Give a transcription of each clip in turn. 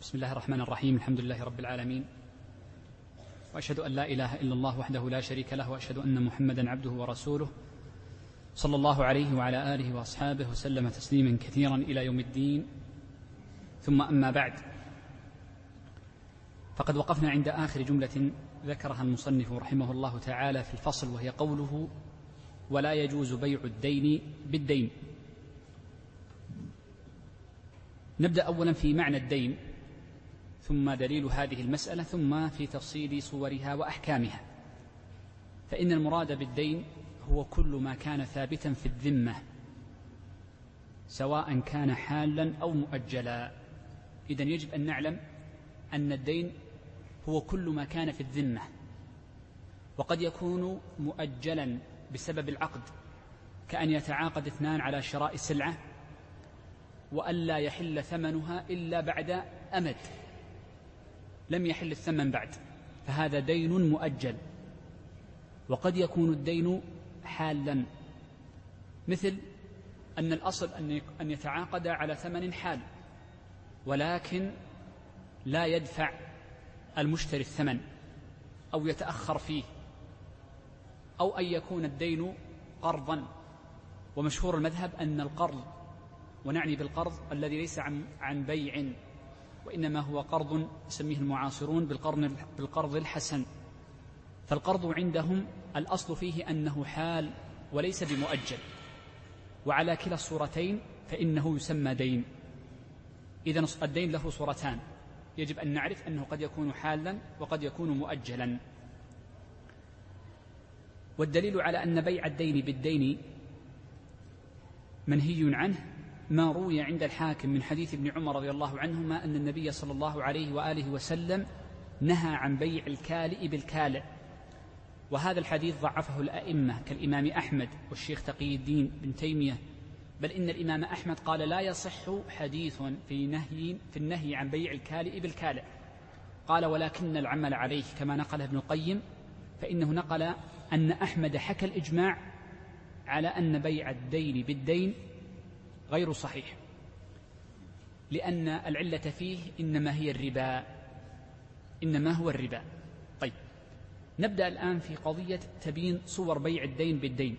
بسم الله الرحمن الرحيم الحمد لله رب العالمين. وأشهد أن لا إله إلا الله وحده لا شريك له وأشهد أن محمدا عبده ورسوله. صلى الله عليه وعلى آله وأصحابه وسلم تسليما كثيرا إلى يوم الدين. ثم أما بعد فقد وقفنا عند آخر جملة ذكرها المصنف رحمه الله تعالى في الفصل وهي قوله ولا يجوز بيع الدين بالدين. نبدأ اولا في معنى الدين. ثم دليل هذه المسألة ثم في تفصيل صورها وأحكامها. فإن المراد بالدين هو كل ما كان ثابتا في الذمة سواء كان حالا أو مؤجلا. إذا يجب أن نعلم أن الدين هو كل ما كان في الذمة وقد يكون مؤجلا بسبب العقد كأن يتعاقد اثنان على شراء سلعة وألا يحل ثمنها إلا بعد أمد. لم يحل الثمن بعد فهذا دين مؤجل. وقد يكون الدين حالا. مثل أن الأصل أن يتعاقد على ثمن حال ولكن لا يدفع المشتري الثمن أو يتأخر فيه أو أن يكون الدين قرضا. ومشهور المذهب أن القرض ونعني بالقرض الذي ليس عن عن بيع. وإنما هو قرض يسميه المعاصرون بالقرض, بالقرض الحسن. فالقرض عندهم الأصل فيه أنه حال وليس بمؤجل. وعلى كلا الصورتين فإنه يسمى دين. إذا الدين له صورتان. يجب أن نعرف أنه قد يكون حالا وقد يكون مؤجلا. والدليل على أن بيع الدين بالدين منهي عنه ما روي عند الحاكم من حديث ابن عمر رضي الله عنهما أن النبي صلى الله عليه وآله وسلم نهى عن بيع الكالئ بالكالئ وهذا الحديث ضعفه الأئمة كالإمام أحمد والشيخ تقي الدين بن تيمية. بل إن الإمام أحمد قال لا يصح حديث في نهي في النهي عن بيع الكالئ بالكالئ قال ولكن العمل عليه كما نقله ابن القيم فإنه نقل أن أحمد حكى الإجماع على أن بيع الدين بالدين غير صحيح. لأن العلة فيه إنما هي الربا. إنما هو الربا. طيب. نبدأ الآن في قضية تبيين صور بيع الدين بالدين.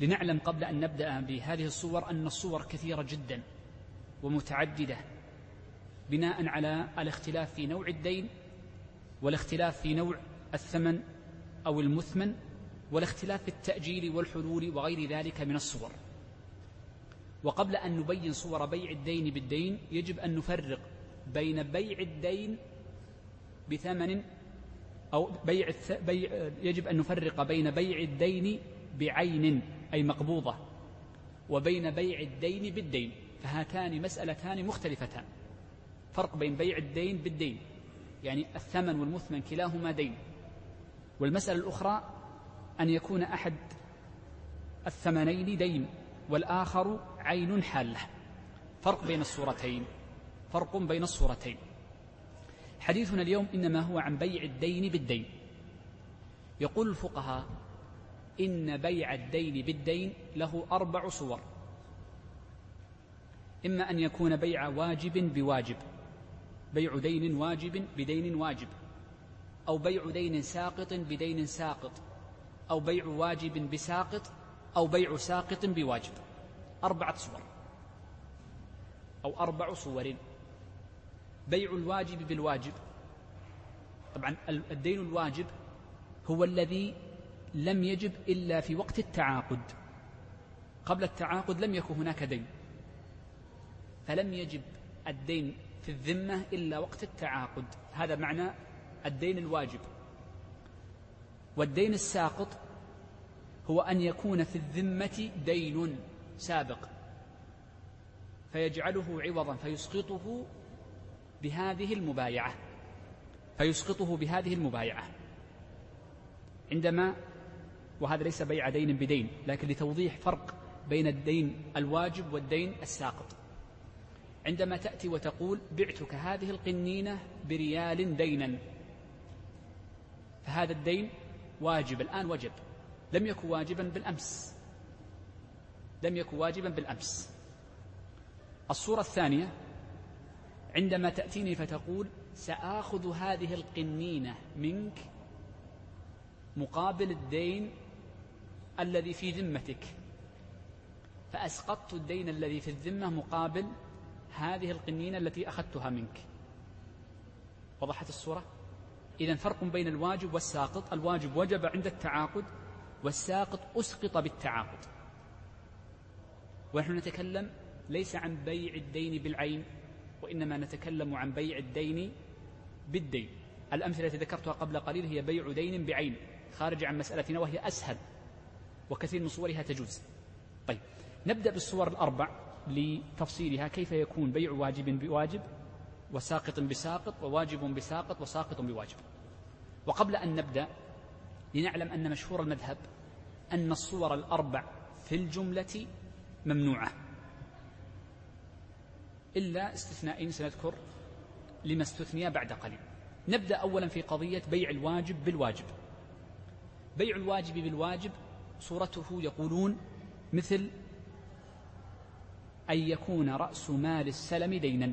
لنعلم قبل أن نبدأ بهذه الصور أن الصور كثيرة جدا ومتعددة بناء على الاختلاف في نوع الدين والاختلاف في نوع الثمن أو المثمن والاختلاف في التأجيل والحلول وغير ذلك من الصور. وقبل أن نبين صور بيع الدين بالدين يجب أن نفرق بين بيع الدين بثمن أو بيع, بيع يجب أن نفرق بين بيع الدين بعين أي مقبوضة وبين بيع الدين بالدين. فهاتان مسألتان مختلفتان. فرق بين بيع الدين بالدين يعني الثمن والمثمن كلاهما دين. والمسألة الأخرى أن يكون أحد الثمنين دين والآخر عين حالة. فرق بين الصورتين. فرق بين الصورتين. حديثنا اليوم إنما هو عن بيع الدين بالدين. يقول الفقهاء إن بيع الدين بالدين له أربع صور. إما أن يكون بيع واجب بواجب. بيع دين واجب بدين واجب. أو بيع دين ساقط بدين ساقط. أو بيع واجب بساقط. أو بيع ساقط بواجب. أربعة صور أو أربع صور. بيع الواجب بالواجب. طبعا الدين الواجب هو الذي لم يجب إلا في وقت التعاقد. قبل التعاقد لم يكن هناك دين. فلم يجب الدين في الذمة إلا وقت التعاقد. هذا معنى الدين الواجب. والدين الساقط هو أن يكون في الذمة دين. سابق فيجعله عوضا فيسقطه بهذه المبايعة فيسقطه بهذه المبايعة. عندما وهذا ليس بيع دين بدين لكن لتوضيح فرق بين الدين الواجب والدين الساقط. عندما تأتي وتقول بعتك هذه القنينة بريال دينا فهذا الدين واجب الآن وجب لم يكن واجبا بالأمس. لم يكن واجبا بالأمس. الصورة الثانية عندما تأتيني فتقول سآخذ هذه القنينة منك مقابل الدين الذي في ذمتك. فأسقطت الدين الذي في الذمة مقابل هذه القنينة التي أخذتها منك. وضحت الصورة؟ إذا فرق بين الواجب والساقط. الواجب وجب عند التعاقد والساقط أسقط بالتعاقد. ونحن نتكلم ليس عن بيع الدين بالعين وإنما نتكلم عن بيع الدين بالدين. الأمثلة التي ذكرتها قبل قليل هي بيع دين بعين خارج عن مسألتنا وهي أسهل وكثير من صورها تجوز. طيب نبدأ بالصور الأربع لتفصيلها. كيف يكون بيع واجب بواجب وساقط بساقط وواجب بساقط وساقط بواجب؟ وقبل أن نبدأ لنعلم أن مشهور المذهب أن الصور الأربع في الجملة ممنوعة. إلا استثنائين سنذكر لما استثني بعد قليل. نبدأ أولا في قضية بيع الواجب بالواجب. بيع الواجب بالواجب صورته يقولون مثل أن يكون رأس مال السلم دينا.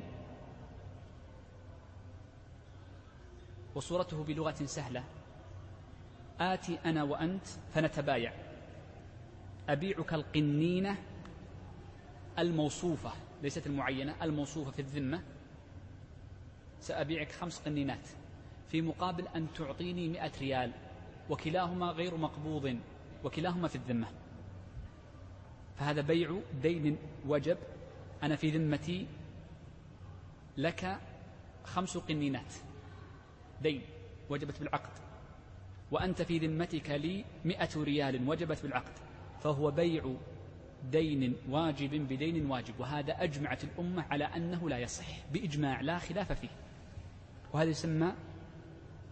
وصورته بلغة سهلة. آتي أنا وأنت فنتبايع. أبيعك القنينة الموصوفة ليست المعينة الموصوفة في الذمة. سأبيعك خمس قنينات. في مقابل أن تعطيني مئة ريال وكلاهما غير مقبوض وكلاهما في الذمة. فهذا بيع دين وجب. أنا في ذمتي لك خمس قنينات. دين وجبت بالعقد. وأنت في ذمتك لي مئة ريال وجبت بالعقد. فهو بيع دين واجب بدين واجب. وهذا أجمعت الأمة على أنه لا يصح بإجماع لا خلاف فيه. وهذا يسمى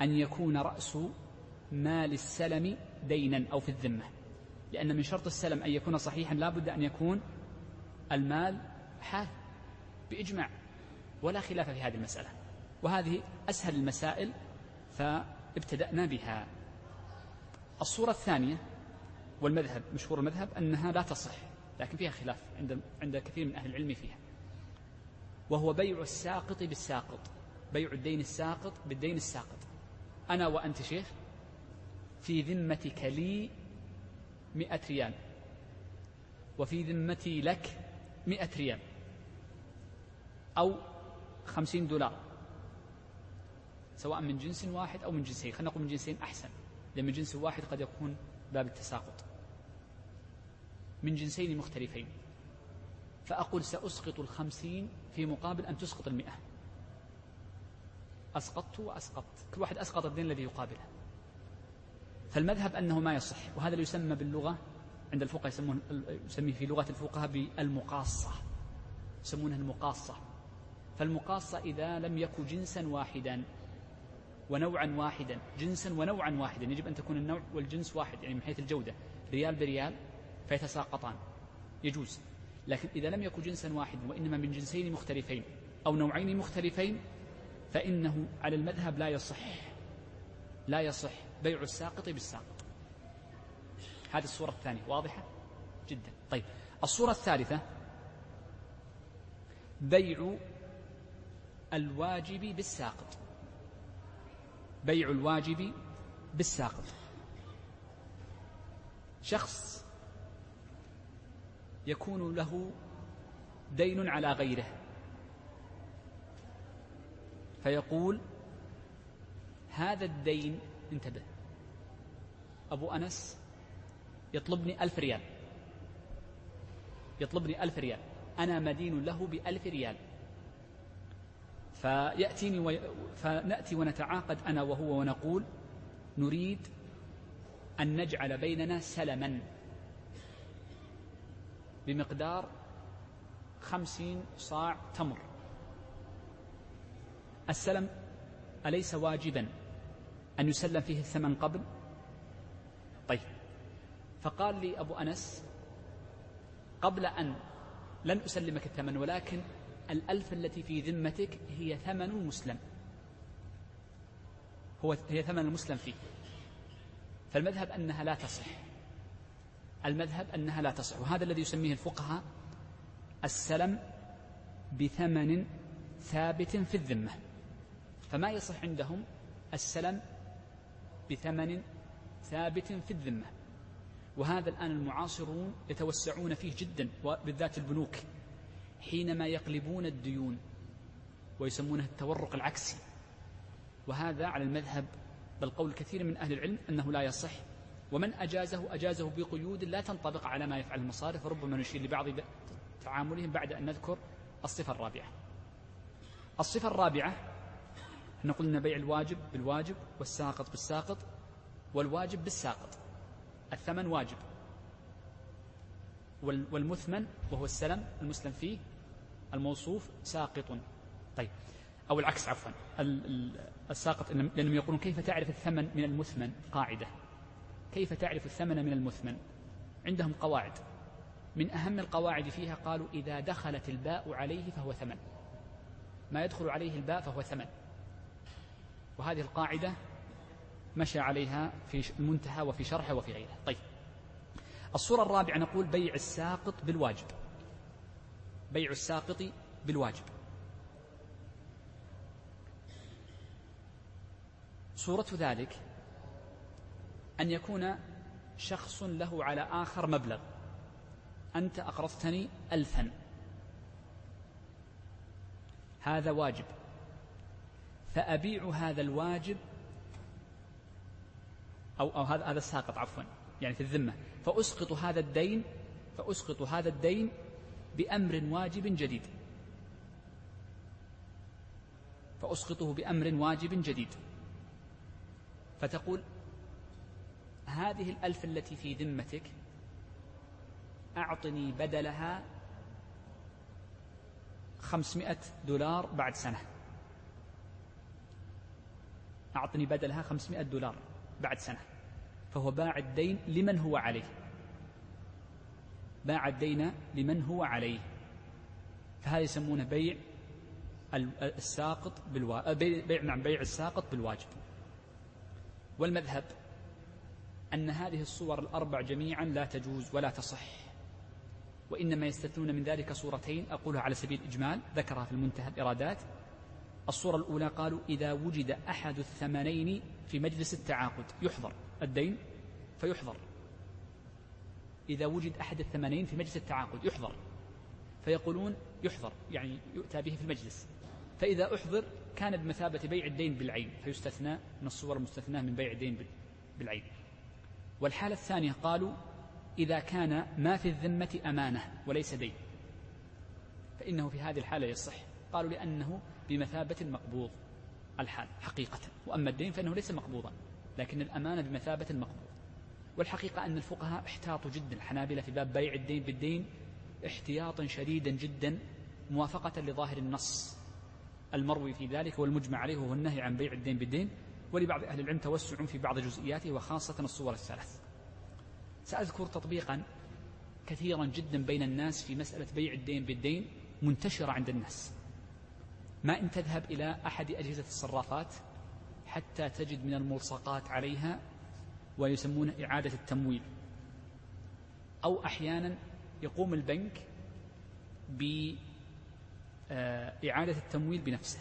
أن يكون رأس مال السلم دينا أو في الذمة. لأن من شرط السلم أن يكون صحيحا لا بد أن يكون المال حال بإجماع. ولا خلاف في هذه المسألة. وهذه أسهل المسائل فابتدأنا بها. الصورة الثانية والمذهب مشهور المذهب أنها لا تصح. لكن فيها خلاف عند عند كثير من أهل العلم فيها. وهو بيع الساقط بالساقط بيع الدين الساقط بالدين الساقط. أنا وأنت شيخ في ذمتك لي مئة ريال وفي ذمتي لك مئة ريال أو خمسين دولار سواء من جنس واحد أو من جنسين. خلينا نقول من جنسين أحسن لأن من جنس واحد قد يكون باب التساقط. من جنسين مختلفين. فأقول سأسقط الخمسين في مقابل أن تسقط المئة. أسقطت وأسقطت. كل واحد أسقط الدين الذي يقابله. فالمذهب أنه ما يصح وهذا اللي يسمى باللغة عند الفقهاء يسمون يسميه في لغة الفقهاء بالمقاصة. يسمونها المقاصة. فالمقاصة إذا لم يكن جنسا واحدا ونوعا واحدا جنسا ونوعا واحدا يجب أن تكون النوع والجنس واحد يعني من حيث الجودة. ريال بريال فيتساقطان. يجوز. لكن إذا لم يكن جنسا واحدا وإنما من جنسين مختلفين أو نوعين مختلفين فإنه على المذهب لا يصح. لا يصح بيع الساقط بالساقط. هذه الصورة الثانية. واضحة؟ جدا. طيب. الصورة الثالثة بيع الواجب بالساقط. بيع الواجب بالساقط. شخص يكون له دين على غيره. فيقول هذا الدين انتبه. أبو أنس يطلبني ألف ريال. يطلبني ألف ريال. أنا مدين له بألف ريال. فيأتيني وي... فنأتي ونتعاقد أنا وهو ونقول نريد أن نجعل بيننا سلما. بمقدار خمسين صاع تمر. السلم أليس واجبا أن يسلم فيه الثمن قبل؟ طيب فقال لي أبو أنس قبل أن لن أسلمك الثمن ولكن الألف التي في ذمتك هي ثمن المسلم هو هي ثمن المسلم فيه. فالمذهب أنها لا تصح. المذهب أنها لا تصح وهذا الذي يسميه الفقهاء السلم بثمن ثابت في الذمة. فما يصح عندهم السلم بثمن ثابت في الذمة. وهذا الآن المعاصرون يتوسعون فيه جدا وبالذات البنوك حينما يقلبون الديون ويسمونه التورق العكسي. وهذا على المذهب بل قول كثير من أهل العلم أنه لا يصح. ومن أجازه أجازه بقيود لا تنطبق على ما يفعل المصارف وربما نشير لبعض تعاملهم بعد أن نذكر الصفة الرابعة. الصفة الرابعة إحنا قلنا بيع الواجب بالواجب والساقط بالساقط والواجب بالساقط. الثمن واجب. والمثمن وهو السلم المسلم فيه الموصوف ساقط. طيب. أو العكس عفوا. الساقط لأنهم يقولون كيف تعرف الثمن من المثمن؟ قاعدة. كيف تعرف الثمن من المثمن؟ عندهم قواعد. من أهم القواعد فيها قالوا إذا دخلت الباء عليه فهو ثمن. ما يدخل عليه الباء فهو ثمن. وهذه القاعدة مشى عليها في المنتهى وفي شرحه وفي غيره. طيب. الصورة الرابعة نقول بيع الساقط بالواجب. بيع الساقط بالواجب. صورة ذلك أن يكون شخص له على آخر مبلغ. أنت أقرضتني ألفا. هذا واجب. فأبيع هذا الواجب أو, أو هذا هذا الساقط عفوا يعني في الذمة. فأسقط هذا الدين فأسقط هذا الدين بأمر واجب جديد. فأسقطه بأمر واجب جديد. فتقول هذه الألف التي في ذمتك أعطني بدلها خمسمائة دولار بعد سنة. أعطني بدلها خمسمائة دولار بعد سنة. فهو باع الدين لمن هو عليه. باع الدين لمن هو عليه. فهذا يسمونه بيع الساقط بالوا... بيع نعم بيع الساقط بالواجب. والمذهب أن هذه الصور الأربع جميعا لا تجوز ولا تصح. وإنما يستثنون من ذلك صورتين أقولها على سبيل الإجمال ذكرها في المنتهى الإرادات. الصورة الأولى قالوا إذا وجد أحد الثمنين في مجلس التعاقد يحضر الدين فيحضر. إذا وجد أحد الثمنين في مجلس التعاقد يحضر. فيقولون يحضر يعني يؤتى به في المجلس. فإذا أحضر كان بمثابة بيع الدين بالعين فيستثنى من الصور المستثناة من بيع الدين بالعين. والحالة الثانية قالوا إذا كان ما في الذمة أمانة وليس دين. فإنه في هذه الحالة يصح. قالوا لأنه بمثابة المقبوض الحال حقيقة. وأما الدين فإنه ليس مقبوضا لكن الأمانة بمثابة المقبوض والحقيقة أن الفقهاء احتاطوا جدا. الحنابلة في باب بيع الدين بالدين احتياطا شديدا جدا موافقة لظاهر النص. المروي في ذلك والمجمع عليه وهو النهي عن بيع الدين بالدين. ولبعض أهل العلم توسع في بعض جزئياته وخاصة الصور الثلاث. سأذكر تطبيقا كثيرا جدا بين الناس في مسألة بيع الدين بالدين منتشرة عند الناس. ما إن تذهب إلى أحد أجهزة الصرافات حتى تجد من الملصقات عليها ويسمونه إعادة التمويل. أو أحيانا يقوم البنك بإعادة التمويل بنفسه.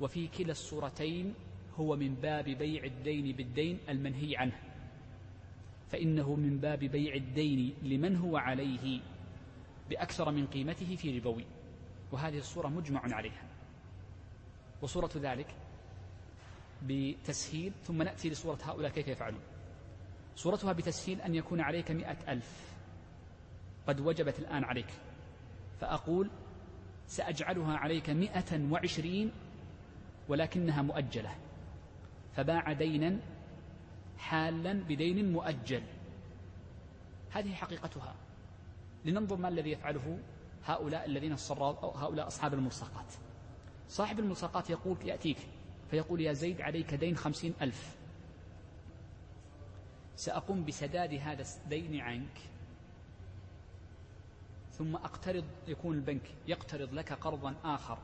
وفي كلا الصورتين هو من باب بيع الدين بالدين المنهي عنه. فإنه من باب بيع الدين لمن هو عليه بأكثر من قيمته في ربوي. وهذه الصورة مجمع عليها. وصورة ذلك بتسهيل ثم نأتي لصورة هؤلاء كيف يفعلون. صورتها بتسهيل أن يكون عليك مئة ألف. قد وجبت الآن عليك. فأقول سأجعلها عليك مئة وعشرين ولكنها مؤجلة. فباع دينا حالا بدين مؤجل. هذه حقيقتها. لننظر ما الذي يفعله هؤلاء الذين أو هؤلاء أصحاب الملصقات. صاحب الملصقات يقول يأتيك فيقول يا زيد عليك دين خمسين ألف. سأقوم بسداد هذا الدين عنك ثم أقترض يكون البنك يقترض لك قرضا آخر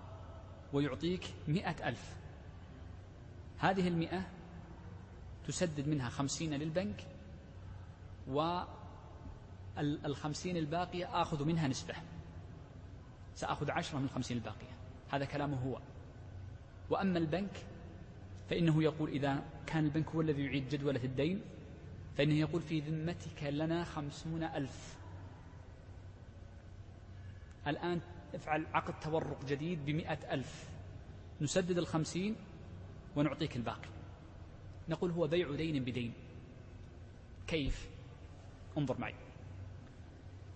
ويعطيك مئة ألف. هذه المئة تسدد منها خمسين للبنك والخمسين الباقية آخذ منها نسبة. سأخذ عشرة من الخمسين الباقية. هذا كلامه هو. وأما البنك فإنه يقول إذا كان البنك هو الذي يعيد جدولة الدين فإنه يقول في ذمتك لنا خمسون ألف. الآن افعل عقد تورق جديد بمئة ألف. نسدد الخمسين ونعطيك الباقي. نقول هو بيع دين بدين. كيف؟ انظر معي.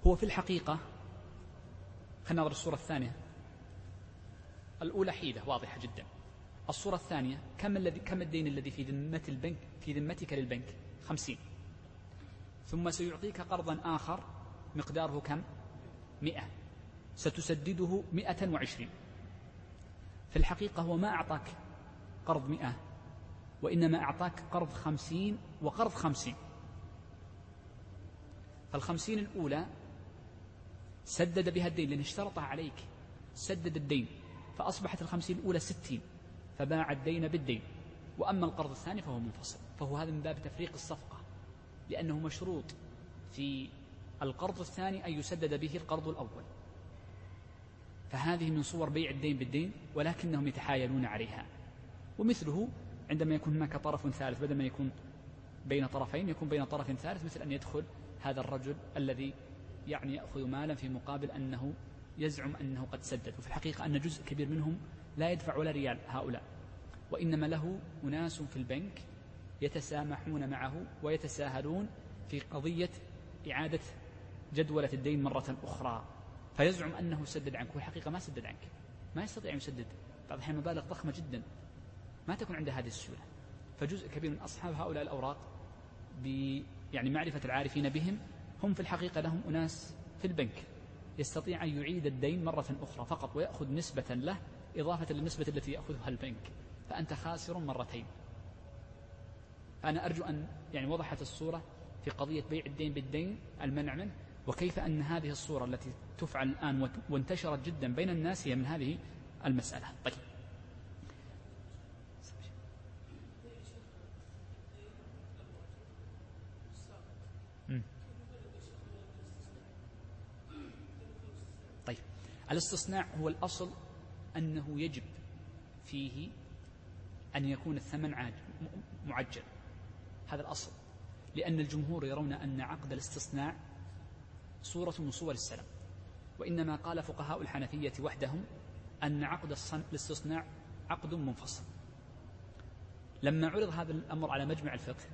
هو في الحقيقة خلينا نظر الصورة الثانية. الأولى حيلة واضحة جدا. الصورة الثانية كم الذي كم الدين الذي في ذمة البنك في ذمتك للبنك؟ خمسين. ثم سيعطيك قرضا آخر مقداره كم؟ مئة. ستسدده مئة وعشرين. في الحقيقة هو ما أعطاك قرض مئة. وإنما أعطاك قرض خمسين وقرض خمسين. فالخمسين الأولى سدد بها الدين لأن اشترطها عليك سدد الدين. فأصبحت الخمسين الأولى ستين فباع الدين بالدين. وأما القرض الثاني فهو منفصل. فهو هذا من باب تفريق الصفقة لأنه مشروط في القرض الثاني أن يسدد به القرض الأول. فهذه من صور بيع الدين بالدين ولكنهم يتحايلون عليها. ومثله عندما يكون هناك طرف ثالث بدل ما يكون بين طرفين يكون بين طرف ثالث مثل أن يدخل هذا الرجل الذي يعني يأخذ مالا في مقابل أنه يزعم أنه قد سدد. وفي الحقيقة أن جزء كبير منهم لا يدفع ولا ريال هؤلاء. وإنما له أناس في البنك يتسامحون معه ويتساهلون في قضية إعادة جدولة الدين مرة أخرى. فيزعم أنه سدد عنك. والحقيقة ما سدد عنك. ما يستطيع أن يسدد. بعض الأحيان مبالغ ضخمة جدا. ما تكون عنده هذه السهولة. فجزء كبير من أصحاب هؤلاء الأوراق ب يعني معرفة العارفين بهم هم في الحقيقة لهم أناس في البنك. يستطيع أن يعيد الدين مرة أخرى فقط ويأخذ نسبة له إضافة للنسبة التي يأخذها البنك. فأنت خاسر مرتين. أنا أرجو أن يعني وضحت الصورة في قضية بيع الدين بالدين المنع منه. وكيف أن هذه الصورة التي تفعل الآن وانتشرت جدا بين الناس هي من هذه المسألة؟ طيب طيب الاستصناع هو الأصل أنه يجب فيه أن يكون الثمن معجل. هذا الأصل. لأن الجمهور يرون أن عقد الاستصناع صورة من صور السلم وإنما قال فقهاء الحنفية وحدهم أن عقد الاستصناع عقد منفصل. لما عرض هذا الأمر على مجمع الفقه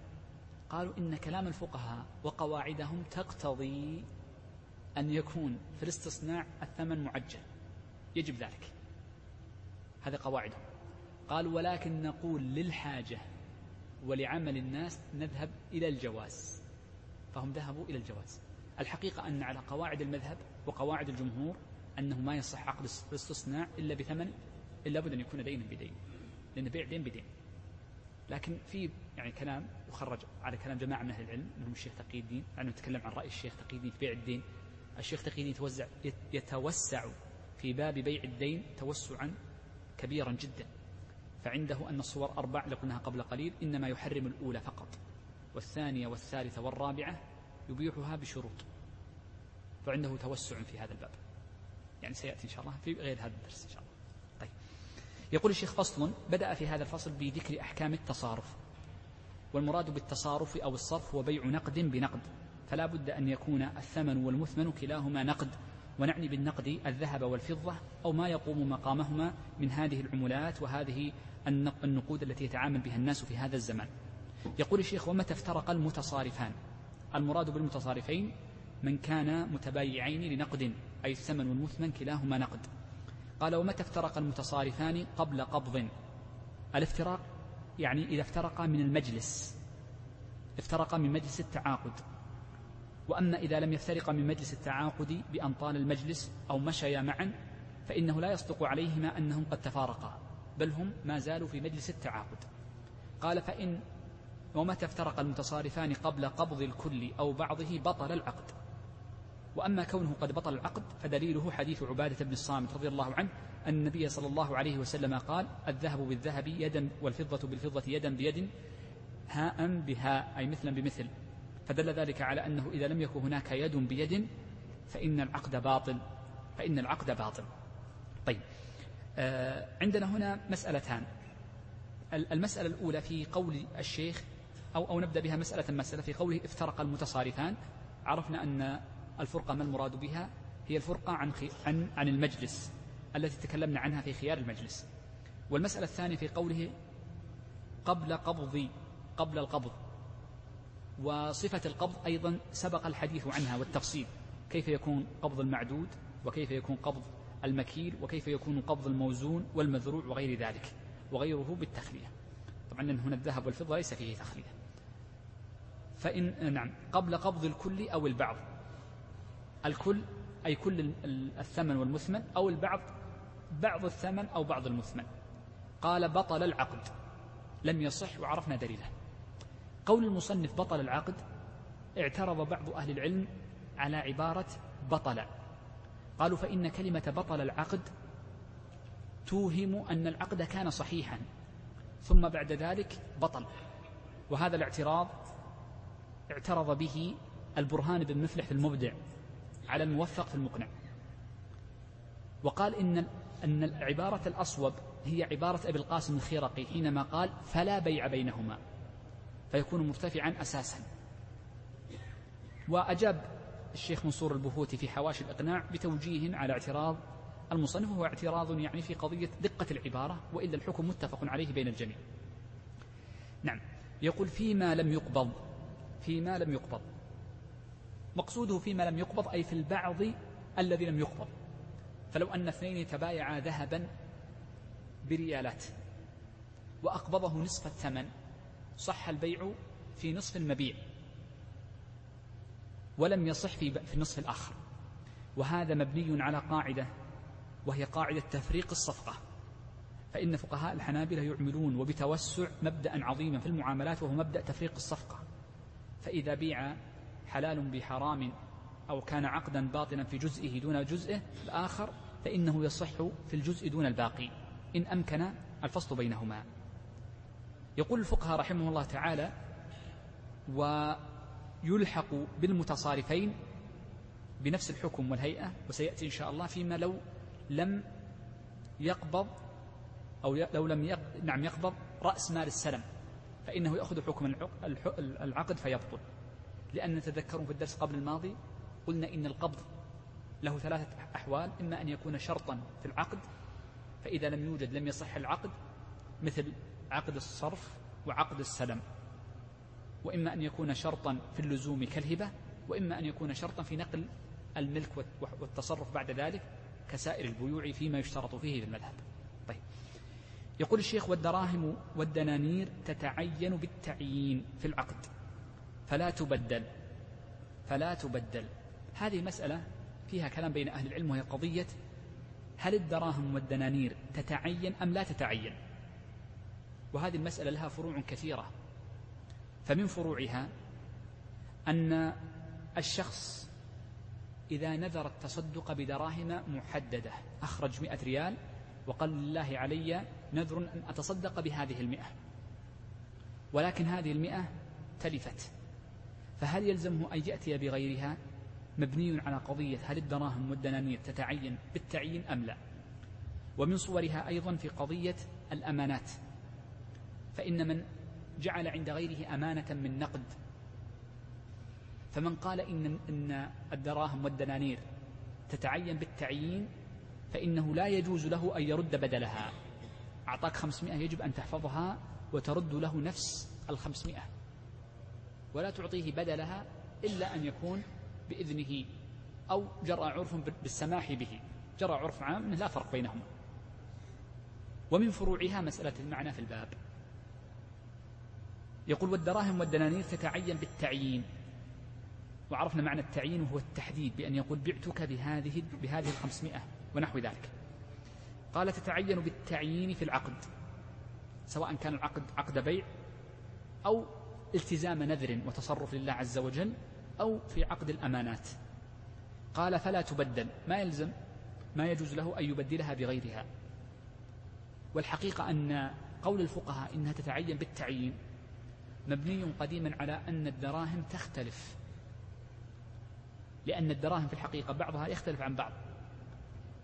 قالوا إن كلام الفقهاء وقواعدهم تقتضي أن يكون في الاستصناع الثمن معجل. يجب ذلك. هذه قواعدهم قال ولكن نقول للحاجة ولعمل الناس نذهب إلى الجواز. فهم ذهبوا إلى الجواز. الحقيقة أن على قواعد المذهب وقواعد الجمهور أنه ما يصح عقد الاستصناع إلا بثمن إلا بد أن يكون دينا بدين لأن بيع دين بدين لكن في يعني كلام يخرج على كلام جماعة من أهل العلم منهم الشيخ تقي الدين لأنه نتكلم عن رأي الشيخ تقي الدين في بيع الدين. الشيخ تقي الدين يتوزع يتوسع في باب بيع الدين توسعا كبيرا جدا. فعنده أن الصور أربع لقلناها قبل قليل إنما يحرم الأولى فقط والثانية والثالثة والرابعة يبيحها بشروط. فعنده توسع في هذا الباب. يعني سيأتي إن شاء الله في غير هذا الدرس إن شاء الله. طيب. يقول الشيخ فصل بدأ في هذا الفصل بذكر أحكام التصارف والمراد بالتصارف أو الصرف هو بيع نقد بنقد. فلا بد أن يكون الثمن والمثمن كلاهما نقد ونعني بالنقد الذهب والفضة أو ما يقوم مقامهما من هذه العملات وهذه النقود التي يتعامل بها الناس في هذا الزمان يقول الشيخ ومتى افترق المتصارفان؟ المراد بالمتصارفين من كان متبايعين لنقد أي الثمن والمثمن كلاهما نقد. قال ومتى افترق المتصارفان قبل قبض؟ الافتراق يعني إذا افترقا من المجلس. افترقا من مجلس التعاقد. وأما إذا لم يفترقا من مجلس التعاقد بأن طال المجلس أو مشيا معا فإنه لا يصدق عليهما أنهم قد تفارقا بل هم ما زالوا في مجلس التعاقد. قال فإن ومتى افترق المتصارفان قبل قبض الكل أو بعضه بطل العقد. وأما كونه قد بطل العقد فدليله حديث عبادة بن الصامت رضي الله عنه أن النبي صلى الله عليه وسلم قال الذهب بالذهب يدا والفضة بالفضة يدا بيد هاء بهاء أي مثلا بمثل. فدل ذلك على أنه إذا لم يكن هناك يد بيد فإن العقد باطل. فإن العقد باطل. طيب. آه، عندنا هنا مسألتان. المسألة الأولى في قول الشيخ أو, أو نبدأ بها مسألة مسألة في قوله افترق المتصارفان. عرفنا أن الفرقة ما المراد بها؟ هي الفرقة عن, عن, عن المجلس التي تكلمنا عنها في خيار المجلس. والمسألة الثانية في قوله قبل قبض قبل القبض. وصفة القبض أيضا سبق الحديث عنها والتفصيل. كيف يكون قبض المعدود؟ وكيف يكون قبض المكيل؟ وكيف يكون قبض الموزون والمذروع وغير ذلك؟ وغيره بالتخلية. طبعا هنا الذهب والفضة ليس فيه تخلية. فإن نعم قبل قبض الكل أو البعض. الكل أي كل الثمن والمثمن أو البعض بعض الثمن أو بعض المثمن. قال بطل العقد. لم يصح وعرفنا دليله. قول المصنف بطل العقد اعترض بعض أهل العلم على عبارة بطل. قالوا فإن كلمة بطل العقد توهم أن العقد كان صحيحا ثم بعد ذلك بطل. وهذا الاعتراض اعترض به البرهان بن مفلح في المبدع على الموفق في المقنع. وقال إن أن العبارة الأصوب هي عبارة أبي القاسم الخيرقي حينما قال فلا بيع بينهما. فيكون مرتفعا أساسا. وأجاب الشيخ منصور البهوتي في حواشي الإقناع بتوجيه على اعتراض المصنف وهو اعتراض يعني في قضية دقة العبارة وإلا الحكم متفق عليه بين الجميع. نعم يقول فيما لم يقبض فيما لم يقبض. مقصوده فيما لم يقبض أي في البعض الذي لم يقبض. فلو أن اثنين تبايعا ذهبا بريالات وأقبضه نصف الثمن صح البيع في نصف المبيع ولم يصح في في النصف الآخر. وهذا مبني على قاعدة وهي قاعدة تفريق الصفقة. فإن فقهاء الحنابلة يعملون وبتوسع مبدأ عظيما في المعاملات وهو مبدأ تفريق الصفقة. فإذا بيع حلال بحرام أو كان عقدا باطلا في جزئه دون جزئه الآخر فإنه يصح في الجزء دون الباقي. إن أمكن الفصل بينهما. يقول الفقهاء رحمه الله تعالى ويلحق بالمتصارفين بنفس الحكم والهيئة وسيأتي إن شاء الله فيما لو لم يقبض أو لو لم يقبض نعم يقبض رأس مال السلم فإنه يأخذ حكم العقد فيبطل. لأن تذكروا في الدرس قبل الماضي قلنا إن القبض له ثلاثة أحوال إما أن يكون شرطا في العقد فإذا لم يوجد لم يصح العقد مثل عقد الصرف وعقد السلم. وإما أن يكون شرطا في اللزوم كالهبة وإما أن يكون شرطا في نقل الملك والتصرف بعد ذلك كسائر البيوع فيما يشترط فيه في المذهب. طيب. يقول الشيخ والدراهم والدنانير تتعين بالتعيين في العقد. فلا تبدل. فلا تبدل. هذه مسألة فيها كلام بين أهل العلم وهي قضية هل الدراهم والدنانير تتعين أم لا تتعين؟ وهذه المسألة لها فروع كثيرة. فمن فروعها أن الشخص إذا نذر التصدق بدراهم محددة. أخرج مئة ريال وقال لله علي نذر أن أتصدق بهذه المئة. ولكن هذه المئة تلفت. فهل يلزمه أن يأتي بغيرها؟ مبني على قضية هل الدراهم والدنانير تتعين بالتعيين أم لا. ومن صورها أيضا في قضية الأمانات. فإن من جعل عند غيره أمانة من نقد. فمن قال إن, إن الدراهم والدنانير تتعين بالتعيين فإنه لا يجوز له أن يرد بدلها. أعطاك خمسمائة يجب أن تحفظها وترد له نفس الخمسمائة. ولا تعطيه بدلها إلا أن يكون بإذنه أو جرى عرف بالسماح به. جرى عرف عام لا فرق بينهما. ومن فروعها مسألة المعنى في الباب. يقول والدراهم والدنانير تتعين بالتعيين. وعرفنا معنى التعيين وهو التحديد بأن يقول بعتك بهذه بهذه الخمسمائة ونحو ذلك. قال تتعين بالتعيين في العقد سواء كان العقد عقد بيع أو التزام نذر وتصرف لله عز وجل أو في عقد الأمانات. قال فلا تبدل ما يلزم ما يجوز له أن يبدلها بغيرها. والحقيقة أن قول الفقهاء إنها تتعين بالتعيين مبني قديما على أن الدراهم تختلف. لأن الدراهم في الحقيقة بعضها يختلف عن بعض.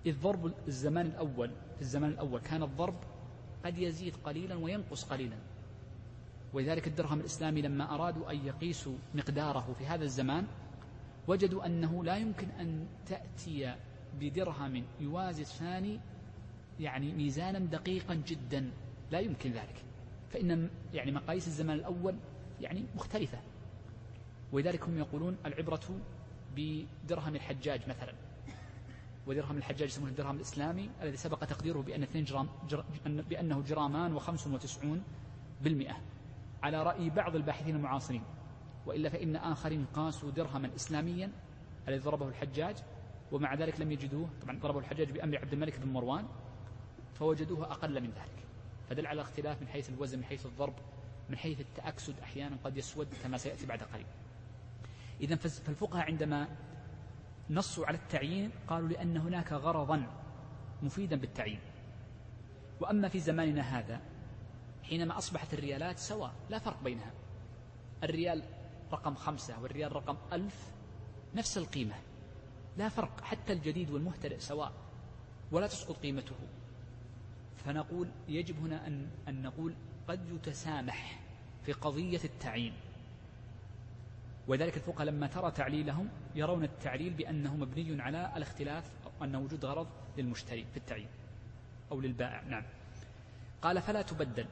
إذ ضرب الزمان الأول في الزمان الأول كان الضرب قد يزيد قليلا وينقص قليلا. ولذلك الدرهم الإسلامي لما أرادوا أن يقيسوا مقداره في هذا الزمان وجدوا أنه لا يمكن أن تأتي بدرهم يوازي الثاني يعني ميزانا دقيقا جدا. لا يمكن ذلك. فإن يعني مقاييس الزمان الأول يعني مختلفة. ولذلك هم يقولون العبرة بدرهم الحجاج مثلا. ودرهم الحجاج يسمونه الدرهم الإسلامي الذي سبق تقديره بأن اثنين جرام جر بأنه جرامان وخمس وتسعون بالمئة. على رأي بعض الباحثين المعاصرين. وإلا فإن آخرين قاسوا درهما إسلاميا الذي ضربه الحجاج. ومع ذلك لم يجدوه. طبعا ضربه الحجاج بأمر عبد الملك بن مروان. فوجدوه أقل من ذلك. فدل على اختلاف من حيث الوزن من حيث الضرب من حيث التأكسد أحيانا قد يسود كما سيأتي بعد قليل. إذا فالفقهاء عندما نصوا على التعيين قالوا لأن هناك غرضا مفيدا بالتعيين. وأما في زماننا هذا حينما أصبحت الريالات سواء لا فرق بينها. الريال رقم خمسة والريال رقم ألف نفس القيمة. لا فرق حتى الجديد والمهتدئ سواء ولا تسقط قيمته. فنقول يجب هنا أن, أن نقول قد يتسامح في قضية التعيين. ولذلك الفقهاء لما ترى تعليلهم يرون التعليل بأنه مبني على الاختلاف أو أن وجود غرض للمشتري في التعيين أو للبائع. نعم. قال فلا تبدل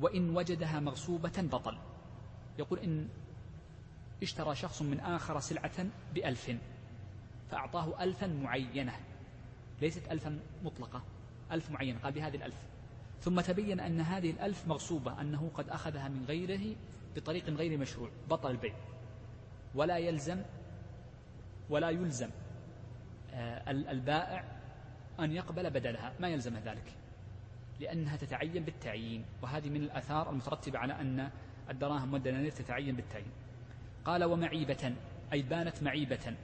وإن وجدها مغصوبة بطل. يقول إن اشترى شخص من آخر سلعة بألف فأعطاه ألفا معينة ليست ألفا مطلقة. ألف معينة قال بهذه الألف. ثم تبين أن هذه الألف مغصوبة أنه قد أخذها من غيره بطريق غير مشروع بطل البيع. ولا يلزم ولا يلزم آه، البائع أن يقبل بدلها. ما يلزم ذلك؟ لأنها تتعين بالتعيين. وهذه من الآثار المترتبة على أن الدراهم والدنانير تتعين بالتعيين. قال ومعيبة أي بانت معيبة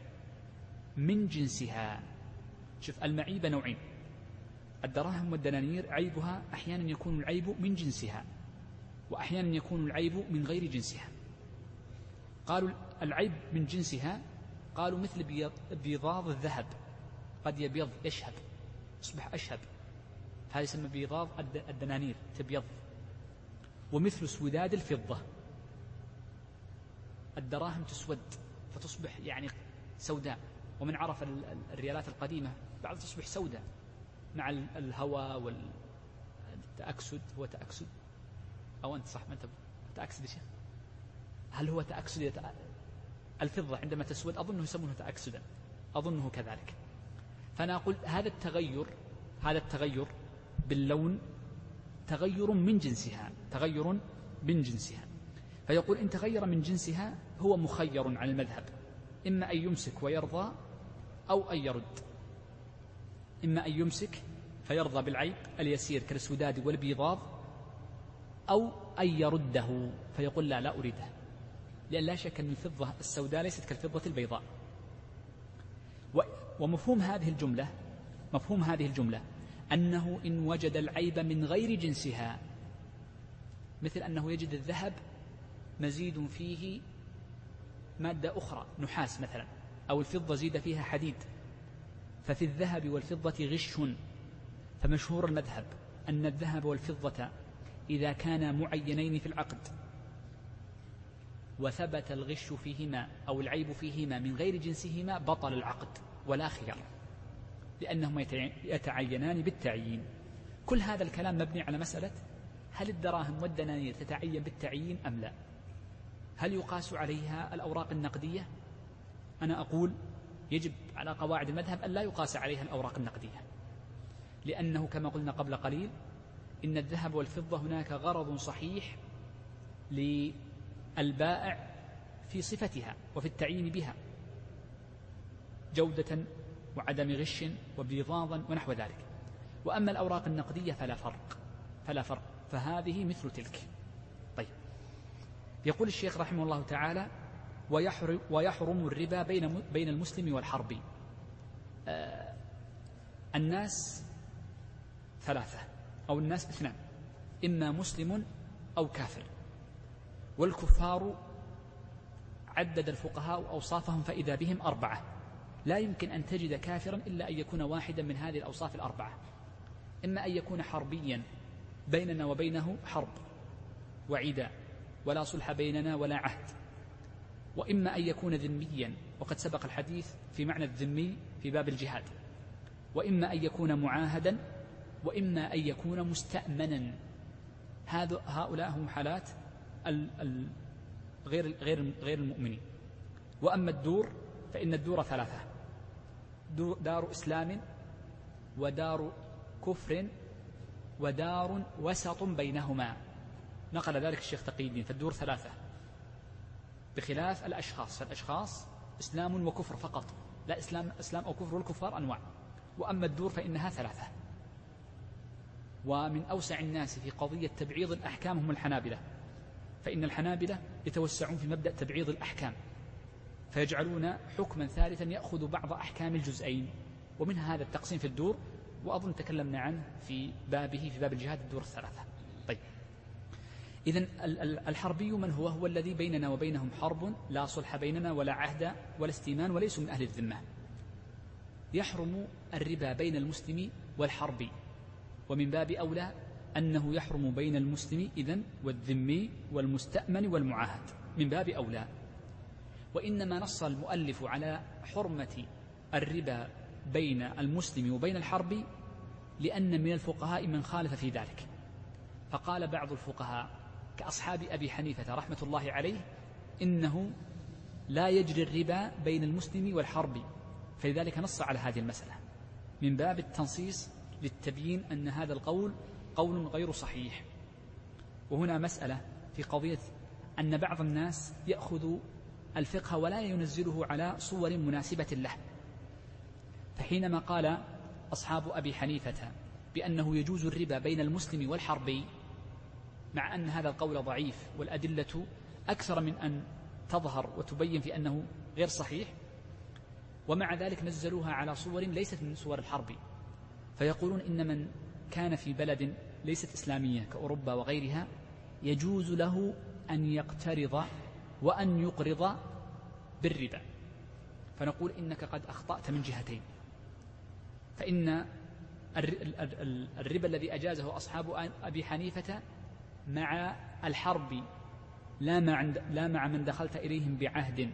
من جنسها. شوف المعيبة نوعين. الدراهم والدنانير عيبها أحيانا يكون العيب من جنسها وأحيانا يكون العيب من غير جنسها. قالوا العيب من جنسها قالوا مثل بيضاض الذهب قد يبيض يشهب يصبح أشهب. هذا يسمى بيضاض الدنانير تبيض. ومثل سوداد الفضة. الدراهم تسود فتصبح يعني سوداء. ومن عرف الريالات القديمة بعض تصبح سوداء. مع الهواء والتأكسد هو تأكسد؟ أو أنت صح ما أنت تأكسد شيء هل هو تأكسد؟ الفضة عندما تسود أظنه يسمونه تأكسدا أظنه كذلك. فأنا أقول هذا التغير هذا التغير باللون تغير من جنسها تغير من جنسها. فيقول إن تغير من جنسها هو مخير عن المذهب. إما أن يمسك ويرضى أو أن يرد. إما أن يمسك فيرضى بالعيب اليسير كالسداد والبيضاض أو أن يرده فيقول لا لا أريده. لأن لا شك أن الفضة السوداء ليست كالفضة البيضاء. ومفهوم هذه الجملة مفهوم هذه الجملة أنه إن وجد العيب من غير جنسها مثل أنه يجد الذهب مزيد فيه مادة أخرى نحاس مثلا أو الفضة زيد فيها حديد. ففي الذهب والفضة غش فمشهور المذهب أن الذهب والفضة إذا كانا معينين في العقد وثبت الغش فيهما أو العيب فيهما من غير جنسهما بطل العقد ولا خيار لأنهما يتعينان بالتعيين. كل هذا الكلام مبني على مسألة هل الدراهم والدنانير تتعين بالتعيين أم لا؟ هل يقاس عليها الأوراق النقدية؟ أنا أقول يجب على قواعد المذهب أن لا يقاس عليها الأوراق النقدية. لأنه كما قلنا قبل قليل إن الذهب والفضة هناك غرض صحيح للبائع في صفتها وفي التعيين بها جودة وعدم غش وبيضاضا ونحو ذلك. وأما الأوراق النقدية فلا فرق فلا فرق. فهذه مثل تلك. طيب. يقول الشيخ رحمه الله تعالى ويحرم, ويحرم الربا بين بين المسلم والحربي. آه الناس ثلاثة أو الناس اثنان إما مسلم أو كافر. والكفار عدد الفقهاء أوصافهم فإذا بهم أربعة. لا يمكن أن تجد كافرا إلا أن يكون واحدا من هذه الأوصاف الأربعة. إما أن يكون حربيا بيننا وبينه حرب وعداء ولا صلح بيننا ولا عهد. وإما أن يكون ذميا وقد سبق الحديث في معنى الذمي في باب الجهاد. وإما أن يكون معاهدا وإما أن يكون مستأمنا. هذا هؤلاء هم حالات غير غير غير المؤمنين. وأما الدور فإن الدور ثلاثة. دار إسلام ودار كفر ودار وسط بينهما. نقل ذلك الشيخ تقي الدين. فالدور ثلاثة. بخلاف الأشخاص. فالأشخاص إسلام وكفر فقط. لا إسلام إسلام أو كفر والكفار أنواع. وأما الدور فإنها ثلاثة. ومن أوسع الناس في قضية تبعيض الأحكام هم الحنابلة. فإن الحنابلة يتوسعون في مبدأ تبعيض الأحكام. فيجعلون حكما ثالثا يأخذ بعض أحكام الجزئين. ومنها هذا التقسيم في الدور وأظن تكلمنا عنه في بابه في باب الجهاد الدور الثلاثة. طيب. إذا الحربي من هو؟ هو الذي بيننا وبينهم حرب لا صلح بيننا ولا عهد ولا استيمان وليسوا من أهل الذمة. يحرم الربا بين المسلم والحربي. ومن باب أولى أنه يحرم بين المسلم إذن والذمي والمستأمن والمعاهد. من باب أولى. وإنما نص المؤلف على حرمة الربا بين المسلم وبين الحرب لأن من الفقهاء من خالف في ذلك. فقال بعض الفقهاء كأصحاب أبي حنيفة رحمة الله عليه إنه لا يجري الربا بين المسلم والحرب. فلذلك نص على هذه المسألة. من باب التنصيص للتبيين أن هذا القول قول غير صحيح. وهنا مسألة في قضية أن بعض الناس يأخذ الفقه ولا ينزله على صور مناسبة له. فحينما قال أصحاب أبي حنيفة بأنه يجوز الربا بين المسلم والحربي مع أن هذا القول ضعيف والأدلة أكثر من أن تظهر وتبين في أنه غير صحيح ومع ذلك نزلوها على صور ليست من صور الحرب فيقولون إن من كان في بلد ليست إسلامية كأوروبا وغيرها يجوز له أن يقترض وأن يقرض بالربا. فنقول إنك قد أخطأت من جهتين. فإن الربا الذي أجازه أصحاب أبي حنيفة مع الحرب لا مع, لا مع من دخلت إليهم بعهد.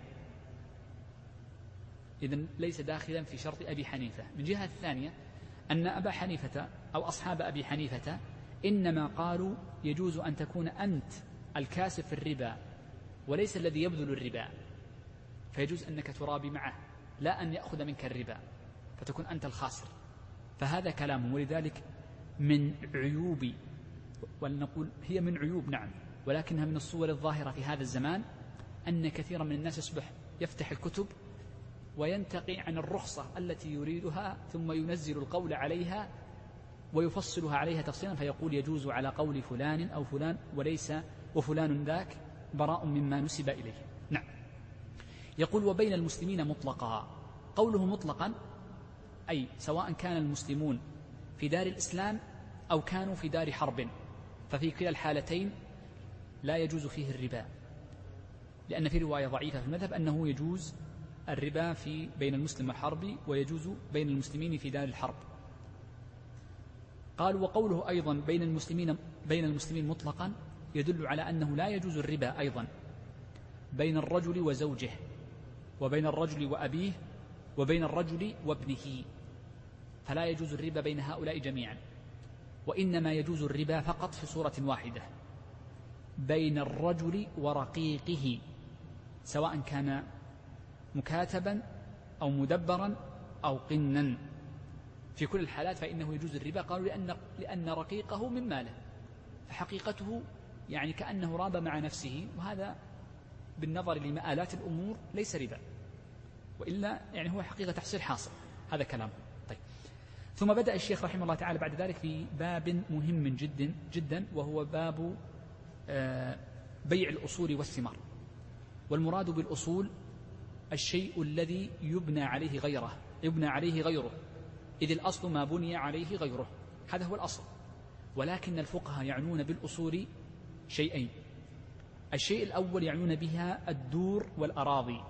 إذا ليس داخلا في شرط أبي حنيفة. من جهة الثانية أن أبا حنيفة أو أصحاب أبي حنيفة إنما قالوا يجوز أن تكون أنت الكاسب في الربا وليس الذي يبذل الربا. فيجوز أنك ترابي معه لا أن يأخذ منك الربا فتكون أنت الخاسر. فهذا كلام ولذلك من عيوب ولنقول هي من عيوب نعم ولكنها من الصور الظاهرة في هذا الزمان أن كثيرا من الناس يصبح يفتح الكتب وينتقي عن الرخصة التي يريدها ثم ينزل القول عليها ويفصلها عليها تفصيلا فيقول يجوز على قول فلان أو فلان وليس وفلان ذاك براء مما نسب إليه. نعم. يقول وبين المسلمين مطلقا. قوله مطلقا أي سواء كان المسلمون في دار الإسلام أو كانوا في دار حرب ففي كلا الحالتين لا يجوز فيه الربا لأن في رواية ضعيفة في المذهب أنه يجوز الربا في بين المسلم والحرب ويجوز بين المسلمين في دار الحرب. قال وقوله أيضا بين المسلمين بين المسلمين مطلقا يدل على أنه لا يجوز الربا أيضا بين الرجل وزوجه وبين الرجل وأبيه وبين الرجل وابنه. فلا يجوز الربا بين هؤلاء جميعا وإنما يجوز الربا فقط في صورة واحدة بين الرجل ورقيقه سواء كان مكاتبا أو مدبرا أو قنا. في كل الحالات فإنه يجوز الربا. قالوا لأن, لأن رقيقه من ماله. فحقيقته يعني كأنه راب مع نفسه. وهذا بالنظر لمآلات الأمور ليس ربا. وإلا يعني هو حقيقة تحصيل حاصل. هذا كلام. طيب. ثم بدأ الشيخ رحمه الله تعالى بعد ذلك في باب مهم جدا جدا وهو باب آه، بيع الأصول والثمار. والمراد بالأصول الشيء الذي يبنى عليه غيره يبنى عليه غيره. إذ الأصل ما بني عليه غيره. هذا هو الأصل. ولكن الفقهاء يعنون بالأصول شيئين. الشيء الأول يعنون بها الدور والأراضي.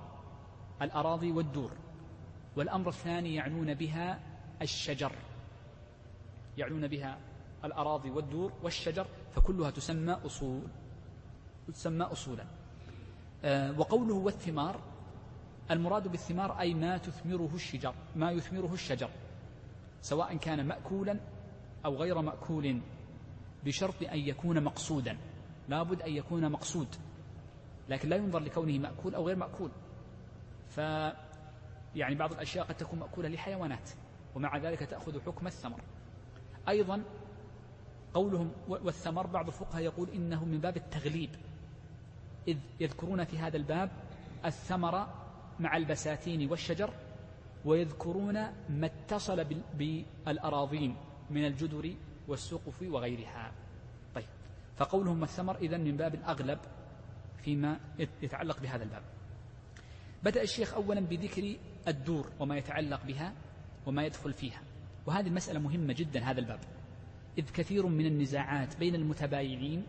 الأراضي والدور. والأمر الثاني يعنون بها الشجر. يعنون بها الأراضي والدور والشجر فكلها تسمى أصول تسمى أصولا. آه، وقوله والثمار المراد بالثمار أي ما تثمره الشجر ما يثمره الشجر سواء كان مأكولا أو غير مأكول بشرط أن يكون مقصودا لابد أن يكون مقصود لكن لا ينظر لكونه مأكول أو غير مأكول. ف يعني بعض الأشياء قد تكون مأكولة لحيوانات ومع ذلك تأخذ حكم الثمر. أيضا قولهم والثمر بعض الفقهاء يقول إنه من باب التغليب إذ يذكرون في هذا الباب الثمر مع البساتين والشجر ويذكرون ما اتصل بالأراضين من الجدر والسقف وغيرها. طيب فقولهم الثمر إذن من باب الأغلب فيما يتعلق بهذا الباب. بدأ الشيخ أولا بذكر الدور وما يتعلق بها وما يدخل فيها وهذه المسألة مهمة جدا هذا الباب. إذ كثير من النزاعات بين المتبايعين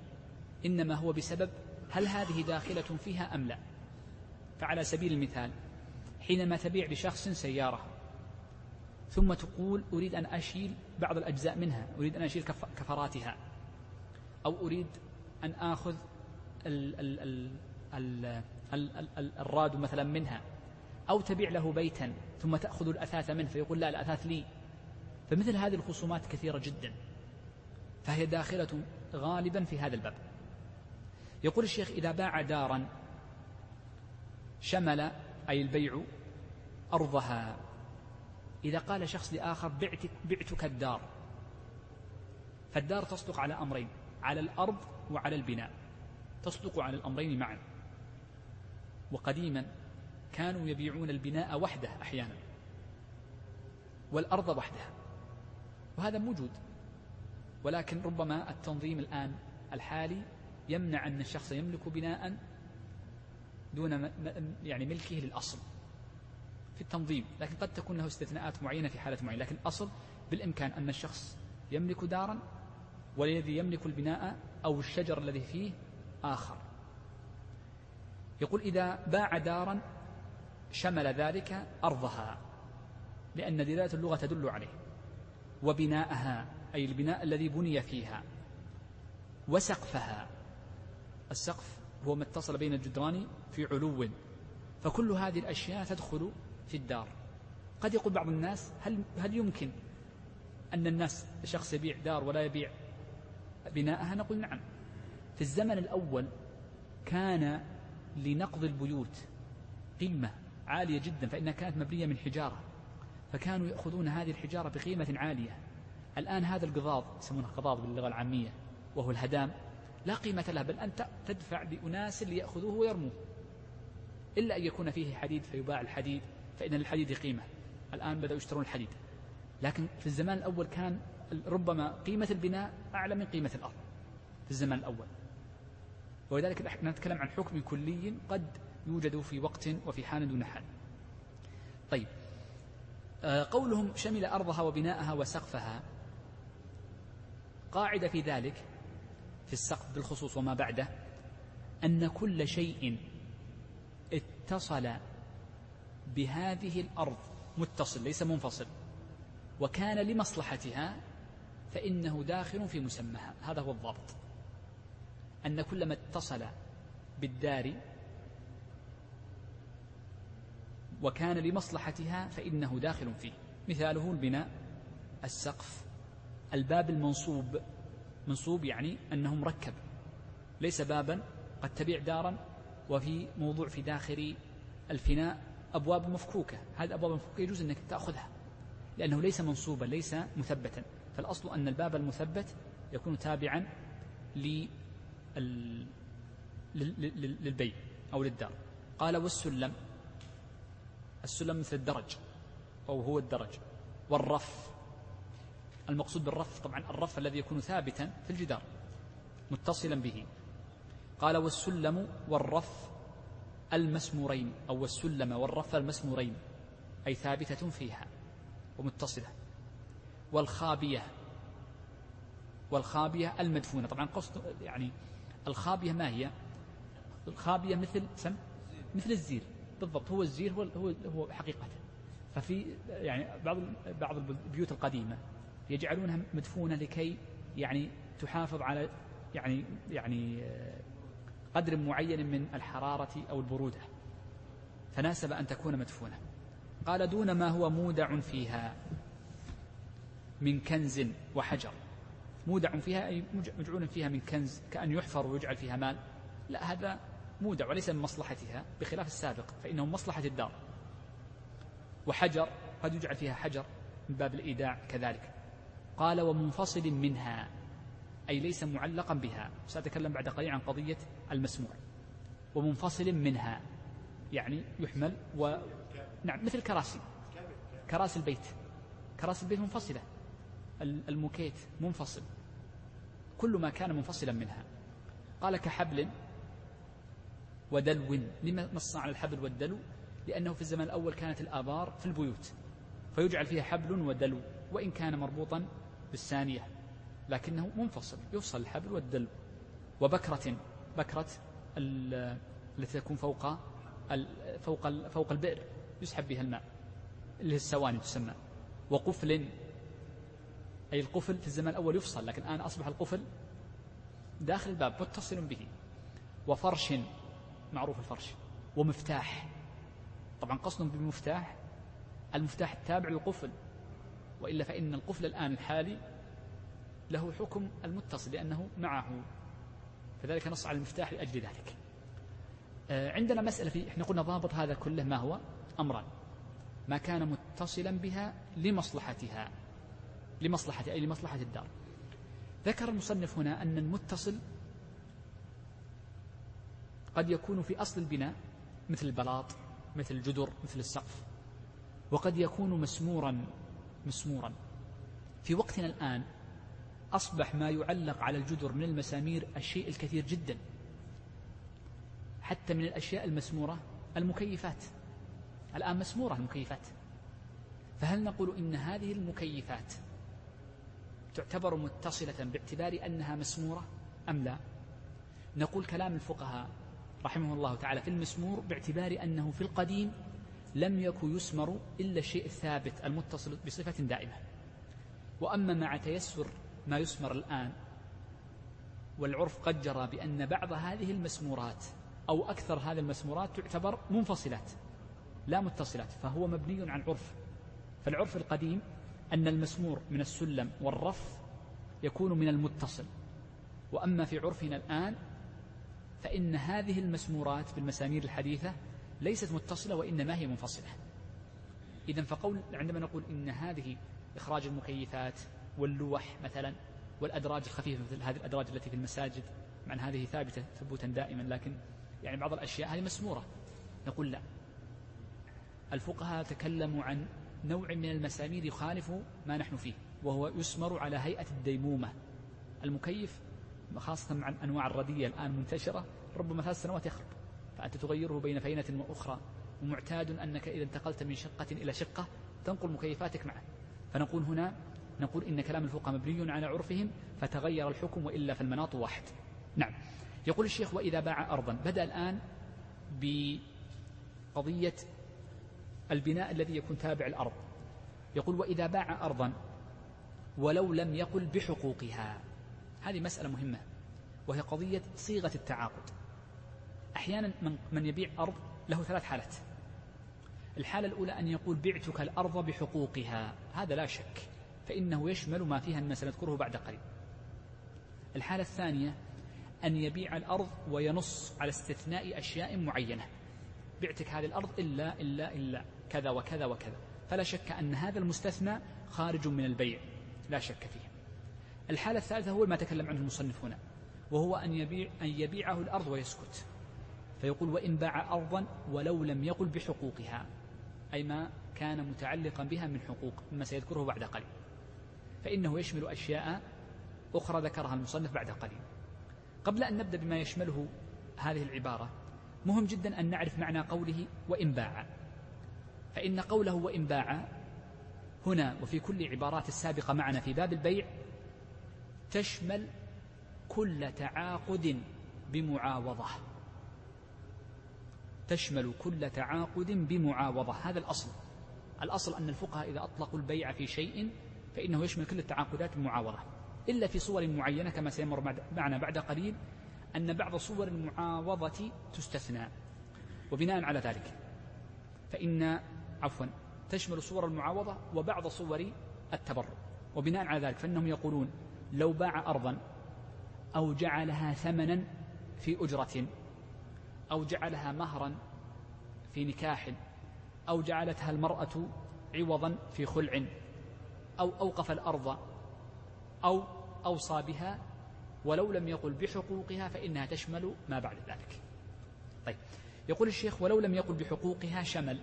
إنما هو بسبب هل هذه داخلة فيها أم لا. فعلى سبيل المثال حينما تبيع لشخص سيارة ثم تقول أريد أن أشيل بعض الأجزاء منها أريد أن أشيل كفراتها أو أريد أن آخذ ال ال ال ال ال ال الراد مثلا منها أو تبيع له بيتا ثم تأخذ الأثاث منه فيقول لا الأثاث لي. فمثل هذه الخصومات كثيرة جدا فهي داخلة غالبا في هذا الباب. يقول الشيخ إذا باع دارا شمل أي البيع أرضها. إذا قال شخص لآخر بعتك, بعتك الدار. فالدار تصدق على أمرين على الأرض وعلى البناء. تصدق على الأمرين معا. وقديما كانوا يبيعون البناء وحده أحيانا. والأرض وحدها. وهذا موجود. ولكن ربما التنظيم الآن الحالي يمنع أن الشخص يملك بناء دون يعني ملكه للأصل في التنظيم لكن قد تكون له استثناءات معينة في حالة معينة لكن الأصل بالإمكان أن الشخص يملك دارا والذي يملك البناء أو الشجر الذي فيه آخر. يقول إذا باع دارا شمل ذلك أرضها لأن دلالة اللغة تدل عليه وبناءها أي البناء الذي بني فيها وسقفها. السقف هو ما اتصل بين الجدران في علو. فكل هذه الأشياء تدخل في الدار. قد يقول بعض الناس هل, هل يمكن أن الناس شخص يبيع دار ولا يبيع بناءها؟ نقول نعم. في الزمن الأول كان لنقض البيوت قيمة عالية جدا فإنها كانت مبنية من حجارة. فكانوا يأخذون هذه الحجارة بقيمة عالية. الآن هذا القضاض يسمونه قضاض باللغة العامية وهو الهدام. لا قيمة له بل أنت تدفع لأناس ليأخذوه ويرموه. إلا أن يكون فيه حديد فيباع الحديد فإن للحديد قيمة. الآن بدأوا يشترون الحديد. لكن في الزمان الأول كان ربما قيمة البناء أعلى من قيمة الأرض. في الزمان الأول. ولذلك نتكلم عن حكم كلي قد يوجد في وقت وفي حال دون حال. طيب. آه، قولهم شمل أرضها وبناءها وسقفها. قاعدة في ذلك في السقف بالخصوص وما بعده أن كل شيء اتصل بهذه الأرض متصل ليس منفصل. وكان لمصلحتها فإنه داخل في مسماها هذا هو الضابط أن كل ما اتصل بالدار وكان لمصلحتها فإنه داخل فيه. مثاله البناء السقف الباب المنصوب منصوب يعني أنه مركب. ليس بابا قد تبيع دارا وفي موضوع في داخل الفناء أبواب مفكوكة. هذه الأبواب المفكوكة يجوز أنك تأخذها لأنه ليس منصوبا ليس مثبتا. فالأصل أن الباب المثبت يكون تابعا للبيع أو للدار. قال والسلم السلم مثل الدرج أو هو الدرج والرف. المقصود بالرف طبعا الرف الذي يكون ثابتا في الجدار متصلا به. قال والسلم والرف المسمورين أو السلم والرف المسمورين أي ثابتة فيها ومتصلة. والخابية والخابية المدفونة طبعا قصد يعني الخابية ما هي؟ الخابية مثل سم؟ مثل الزير بالضبط هو الزير هو هو, حقيقته. ففي يعني بعض بعض البيوت القديمة يجعلونها مدفونة لكي يعني تحافظ على يعني يعني قدر معين من الحرارة أو البرودة. فناسب أن تكون مدفونة. قال دون ما هو مودع فيها من كنز وحجر. مودع فيها أي مجعول فيها من كنز كأن يحفر ويجعل فيها مال. لا هذا مودع وليس من مصلحتها بخلاف السابق فإنه مصلحة الدار. وحجر قد يجعل فيها حجر من باب الإيداع كذلك. قال ومنفصل منها أي ليس معلقا بها. سأتكلم بعد قليل عن قضية المسموع. ومنفصل منها يعني يحمل و نعم مثل كراسي. كراسي البيت. كراسي البيت منفصلة. الموكيت منفصل. كل ما كان منفصلا منها. قال كحبل ودلو. لما نص على الحبل والدلو؟ لأنه في الزمان الأول كانت الآبار في البيوت. فيجعل فيها حبل ودلو. وإن كان مربوطا بالثانية لكنه منفصل يفصل الحبل والدلو. وبكرة بكرة التي تكون فوق فوق فوق البئر يسحب بها الماء اللي هي السواني تسمى. وقفل أي القفل في الزمان الأول يفصل لكن الآن أصبح القفل داخل الباب متصل به. وفرش معروف الفرش ومفتاح. طبعا قصد بالمفتاح المفتاح التابع للقفل. وإلا فإن القفل الآن الحالي له حكم المتصل لأنه معه. فذلك نص على المفتاح لأجل ذلك. آه، عندنا مسألة في إحنا قلنا ضابط هذا كله ما هو؟ أمران. ما كان متصلا بها لمصلحتها. لمصلحة أي لمصلحة الدار. ذكر المصنف هنا أن المتصل قد يكون في أصل البناء مثل البلاط مثل الجدر مثل السقف وقد يكون مسمورا. مسمورا. في وقتنا الآن أصبح ما يعلق على الجدر من المسامير الشيء الكثير جدا. حتى من الأشياء المسمورة المكيفات. الآن مسمورة المكيفات. فهل نقول إن هذه المكيفات تعتبر متصلة باعتبار أنها مسمورة أم لا؟ نقول كلام الفقهاء رحمه الله تعالى في المسمور باعتبار أنه في القديم لم يكن يسمر إلا الشيء الثابت المتصل بصفة دائمة. وأما مع تيسر ما يسمر الآن والعرف قد جرى بأن بعض هذه المسمورات أو أكثر هذه المسمورات تعتبر منفصلات لا متصلات فهو مبني عن عرف. فالعرف القديم أن المسمور من السلم والرف يكون من المتصل. وأما في عرفنا الآن فإن هذه المسمورات بالمسامير الحديثة ليست متصلة وإنما هي منفصلة. إذا فقول عندما نقول إن هذه إخراج المكيفات واللوح مثلا والأدراج الخفيفة مثل هذه الأدراج التي في المساجد مع أن هذه ثابتة ثبوتا دائما لكن يعني بعض الأشياء هذه مسمورة نقول لا. الفقهاء تكلموا عن نوع من المسامير يخالف ما نحن فيه وهو يسمر على هيئة الديمومة. المكيف خاصة مع أنواع الردية الآن منتشرة ربما ثلاث سنوات يخرب. فأنت تغيره بين فينة وأخرى ومعتاد أنك إذا انتقلت من شقة إلى شقة تنقل مكيفاتك معه. فنقول هنا نقول إن كلام الفقهاء مبني على عرفهم فتغير الحكم وإلا فالمناط واحد. نعم. يقول الشيخ وإذا باع أرضا بدأ الآن بقضية البناء الذي يكون تابع الأرض. يقول وإذا باع أرضا ولو لم يقل بحقوقها. هذه مسألة مهمة وهي قضية صيغة التعاقد. أحيانا من, من يبيع أرض له ثلاث حالات. الحالة الأولى أن يقول بعتك الأرض بحقوقها. هذا لا شك فإنه يشمل ما فيها مما سنذكره بعد قليل الحالة الثانية أن يبيع الأرض وينص على استثناء أشياء معينة. بعتك هذه الأرض إلا إلا إلا كذا وكذا وكذا. فلا شك أن هذا المستثنى خارج من البيع. لا شك فيه. الحالة الثالثة هو ما تكلم عنه المصنف هنا وهو أن يبيع أن يبيعه الأرض ويسكت. فيقول وإن باع أرضا ولو لم يقل بحقوقها أي ما كان متعلقا بها من حقوق مما سيذكره بعد قليل. فإنه يشمل أشياء أخرى ذكرها المصنف بعد قليل. قبل أن نبدأ بما يشمله هذه العبارة مهم جدا أن نعرف معنى قوله وإن باع. فإن قوله وإن باع هنا وفي كل عبارات السابقة معنا في باب البيع تشمل كل تعاقد بمعاوضة. تشمل كل تعاقد بمعاوضة. هذا الأصل. الأصل أن الفقهاء إذا أطلقوا البيع في شيء فإنه يشمل كل التعاقدات المعاوضة إلا في صور معينة كما سيمر معنا بعد قليل أن بعض صور المعاوضة تستثنى. وبناء على ذلك فإن عفوا تشمل صور المعاوضة وبعض صور التبرع. وبناء على ذلك فإنهم يقولون لو باع أرضا أو جعلها ثمنا في أجرة أو جعلها مهرا في نكاح أو جعلتها المرأة عوضا في خلع أو أوقف الأرض أو أوصى بها ولو لم يقل بحقوقها فإنها تشمل ما بعد ذلك. طيب يقول الشيخ ولو لم يقل بحقوقها شمل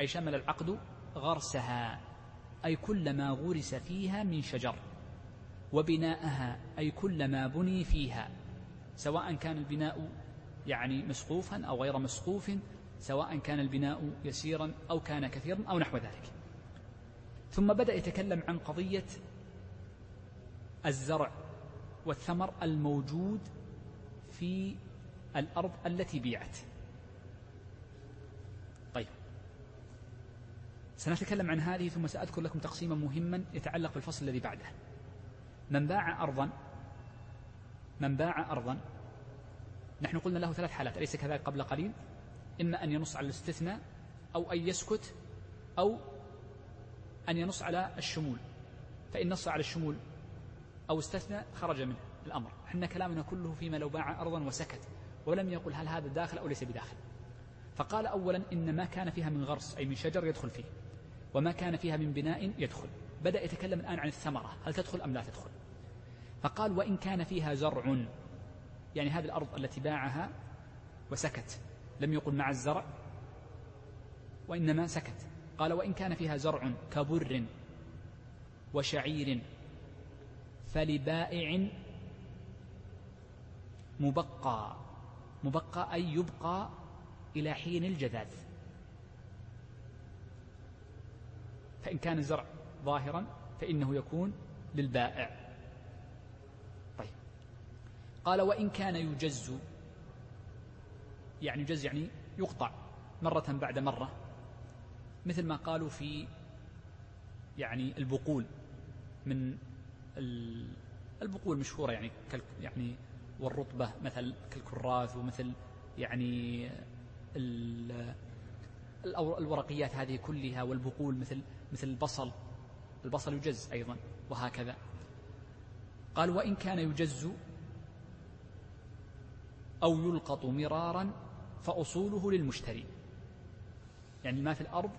أي شمل العقد غرسها أي كل ما غرس فيها من شجر وبناءها أي كل ما بني فيها سواء كان البناء يعني مسقوفا أو غير مسقوف سواء كان البناء يسيرا أو كان كثيرا أو نحو ذلك. ثم بدأ يتكلم عن قضية الزرع والثمر الموجود في الأرض التي بيعت. طيب. سنتكلم عن هذه ثم سأذكر لكم تقسيما مهما يتعلق بالفصل الذي بعده. من باع أرضا من باع أرضا نحن قلنا له ثلاث حالات أليس كذلك قبل قليل؟ إما أن ينص على الاستثناء أو أن يسكت أو أن ينص على الشمول. فإن نص على الشمول أو استثنى خرج منه الأمر. إحنا كلامنا كله فيما لو باع أرضا وسكت ولم يقل هل هذا داخل أو ليس بداخل. فقال أولا إن ما كان فيها من غرس أي من شجر يدخل فيه وما كان فيها من بناء يدخل. بدأ يتكلم الآن عن الثمرة هل تدخل أم لا تدخل؟ فقال وإن كان فيها زرع يعني هذه الأرض التي باعها وسكت لم يقل مع الزرع وإنما سكت. قال وإن كان فيها زرع كبر وشعير فلبائع مبقى. مبقى أي يبقى إلى حين الجذاذ. فإن كان الزرع ظاهرا فإنه يكون للبائع. قال وإن كان يجز يعني يجز يعني يقطع مرة بعد مرة مثل ما قالوا في يعني البقول من البقول المشهورة يعني يعني والرطبة مثل كالكراث ومثل يعني الورقيات هذه كلها والبقول مثل مثل البصل البصل يجز أيضا وهكذا. قال وإن كان يجز أو يلقط مرارا فأصوله للمشتري. يعني ما في الأرض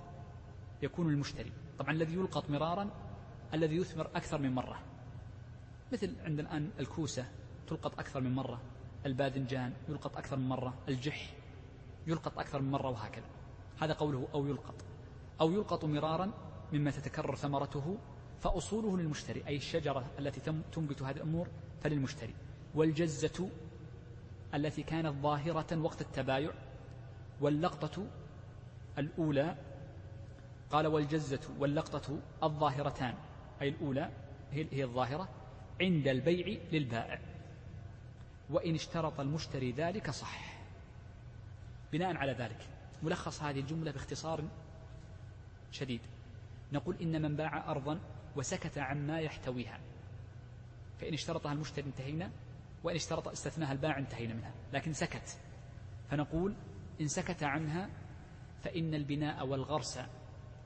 يكون للمشتري طبعا الذي يلقط مرارا الذي يثمر أكثر من مرة. مثل عندنا الآن الكوسة تلقط أكثر من مرة الباذنجان يلقط أكثر من مرة الجح يلقط أكثر من مرة وهكذا. هذا قوله أو يلقط. أو يلقط مرارا مما تتكرر ثمرته فأصوله للمشتري أي الشجرة التي تنبت هذه الأمور فللمشتري. والجزة التي كانت ظاهرة وقت التبايع واللقطة الأولى قال والجزة واللقطة الظاهرتان أي الأولى هي الظاهرة عند البيع للبائع وإن اشترط المشتري ذلك صح. بناء على ذلك ملخص هذه الجملة باختصار شديد. نقول إن من باع أرضا وسكت عما يحتويها فإن اشترطها المشتري انتهينا. وإن اشترط استثناها البائع انتهينا منها لكن سكت. فنقول إن سكت عنها فإن البناء والغرس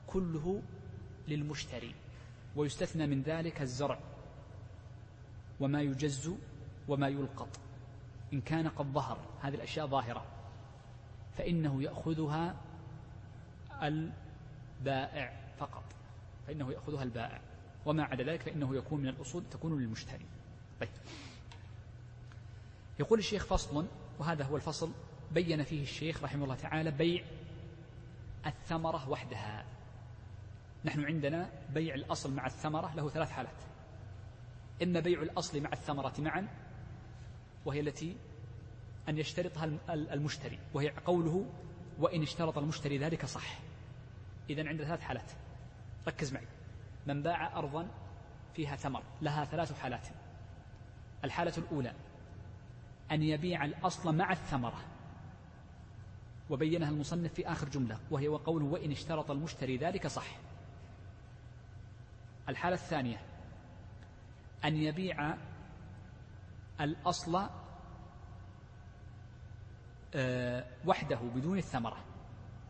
كله للمشتري ويستثنى من ذلك الزرع وما يجز وما يلقط. إن كان قد ظهر هذه الأشياء ظاهرة. فإنه يأخذها البائع فقط. فإنه يأخذها البائع. وما عدا ذلك فإنه يكون من الأصول تكون للمشتري. طيب. يقول الشيخ فصل وهذا هو الفصل بين فيه الشيخ رحمه الله تعالى بيع الثمرة وحدها. نحن عندنا بيع الأصل مع الثمرة له ثلاث حالات. إما بيع الأصل مع الثمرة معا وهي التي أن يشترطها المشتري وهي قوله وإن اشترط المشتري ذلك صح. إذا عندنا ثلاث حالات. ركز معي. من باع أرضا فيها ثمر لها ثلاث حالات. الحالة الأولى أن يبيع الأصل مع الثمرة. وبينها المصنف في آخر جملة وهي وقوله وإن اشترط المشتري ذلك صح. الحالة الثانية أن يبيع الأصل آه، وحده بدون الثمرة.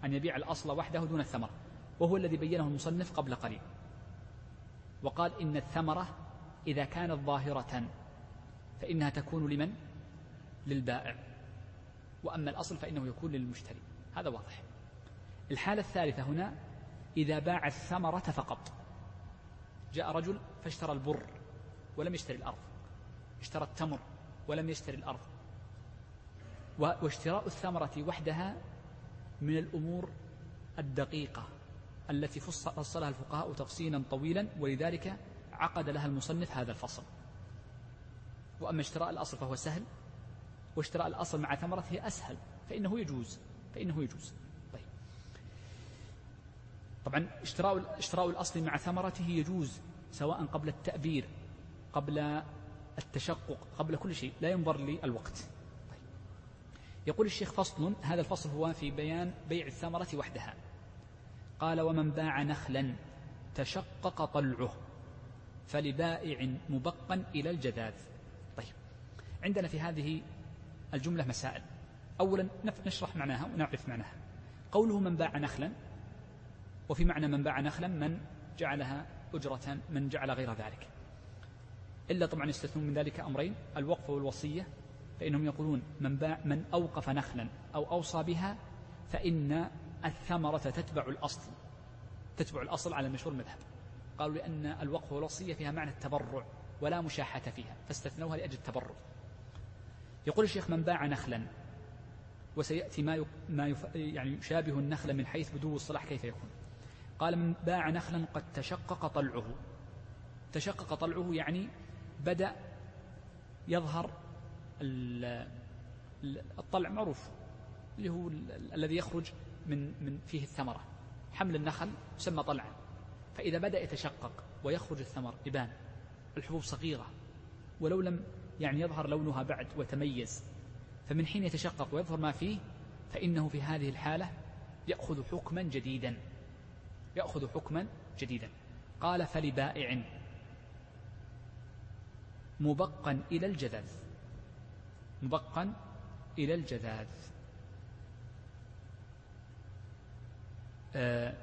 أن يبيع الأصل وحده دون الثمرة. وهو الذي بينه المصنف قبل قليل. وقال إن الثمرة إذا كانت ظاهرة فإنها تكون لمن؟ للبائع. وأما الأصل فإنه يكون للمشتري. هذا واضح. الحالة الثالثة هنا إذا باع الثمرة فقط جاء رجل فاشترى البر ولم يشتري الأرض اشترى التمر ولم يشتري الأرض. واشتراء الثمرة وحدها من الأمور الدقيقة التي فصلها الفقهاء تفصيلا طويلا ولذلك عقد لها المصنف هذا الفصل. وأما اشتراء الأصل فهو سهل واشتراء الأصل مع ثمرة هي أسهل فإنه يجوز فإنه يجوز. طيب. طبعا اشتراء اشتراء الأصل مع ثمرته يجوز سواء قبل التأبير قبل التشقق قبل كل شيء لا ينظر للوقت. طيب. يقول الشيخ فصل هذا الفصل هو في بيان بيع الثمرة وحدها. قال ومن باع نخلا تشقق طلعه فلبائع مبقا إلى الجذاذ. طيب. عندنا في هذه الجملة مسائل. أولا نشرح معناها ونعرف معناها. قوله من باع نخلا وفي معنى من باع نخلا من جعلها أجرة من جعل غير ذلك. إلا طبعا يستثنون من ذلك أمرين الوقف والوصية فإنهم يقولون من باع من أوقف نخلا أو أوصى بها فإن الثمرة تتبع الأصل تتبع الأصل على مشهور المذهب. قالوا لأن الوقف والوصية فيها معنى التبرع ولا مشاحة فيها فاستثنوها لأجل التبرع. يقول الشيخ من باع نخلا وسيأتي ما ما يعني يشابه النخل من حيث بدو الصلاح كيف يكون. قال من باع نخلا قد تشقق طلعه. تشقق طلعه يعني بدأ يظهر الطلع معروف اللي هو الذي يخرج من من فيه الثمرة. حمل النخل يسمى طلعا. فإذا بدأ يتشقق ويخرج الثمر يبان الحبوب صغيرة ولو لم يعني يظهر لونها بعد وتميز. فمن حين يتشقق ويظهر ما فيه فإنه في هذه الحالة يأخذ حكما جديدا. يأخذ حكما جديدا. قال فلبائع مبقا إلى الجذاذ. مبقا إلى الجذاذ. آه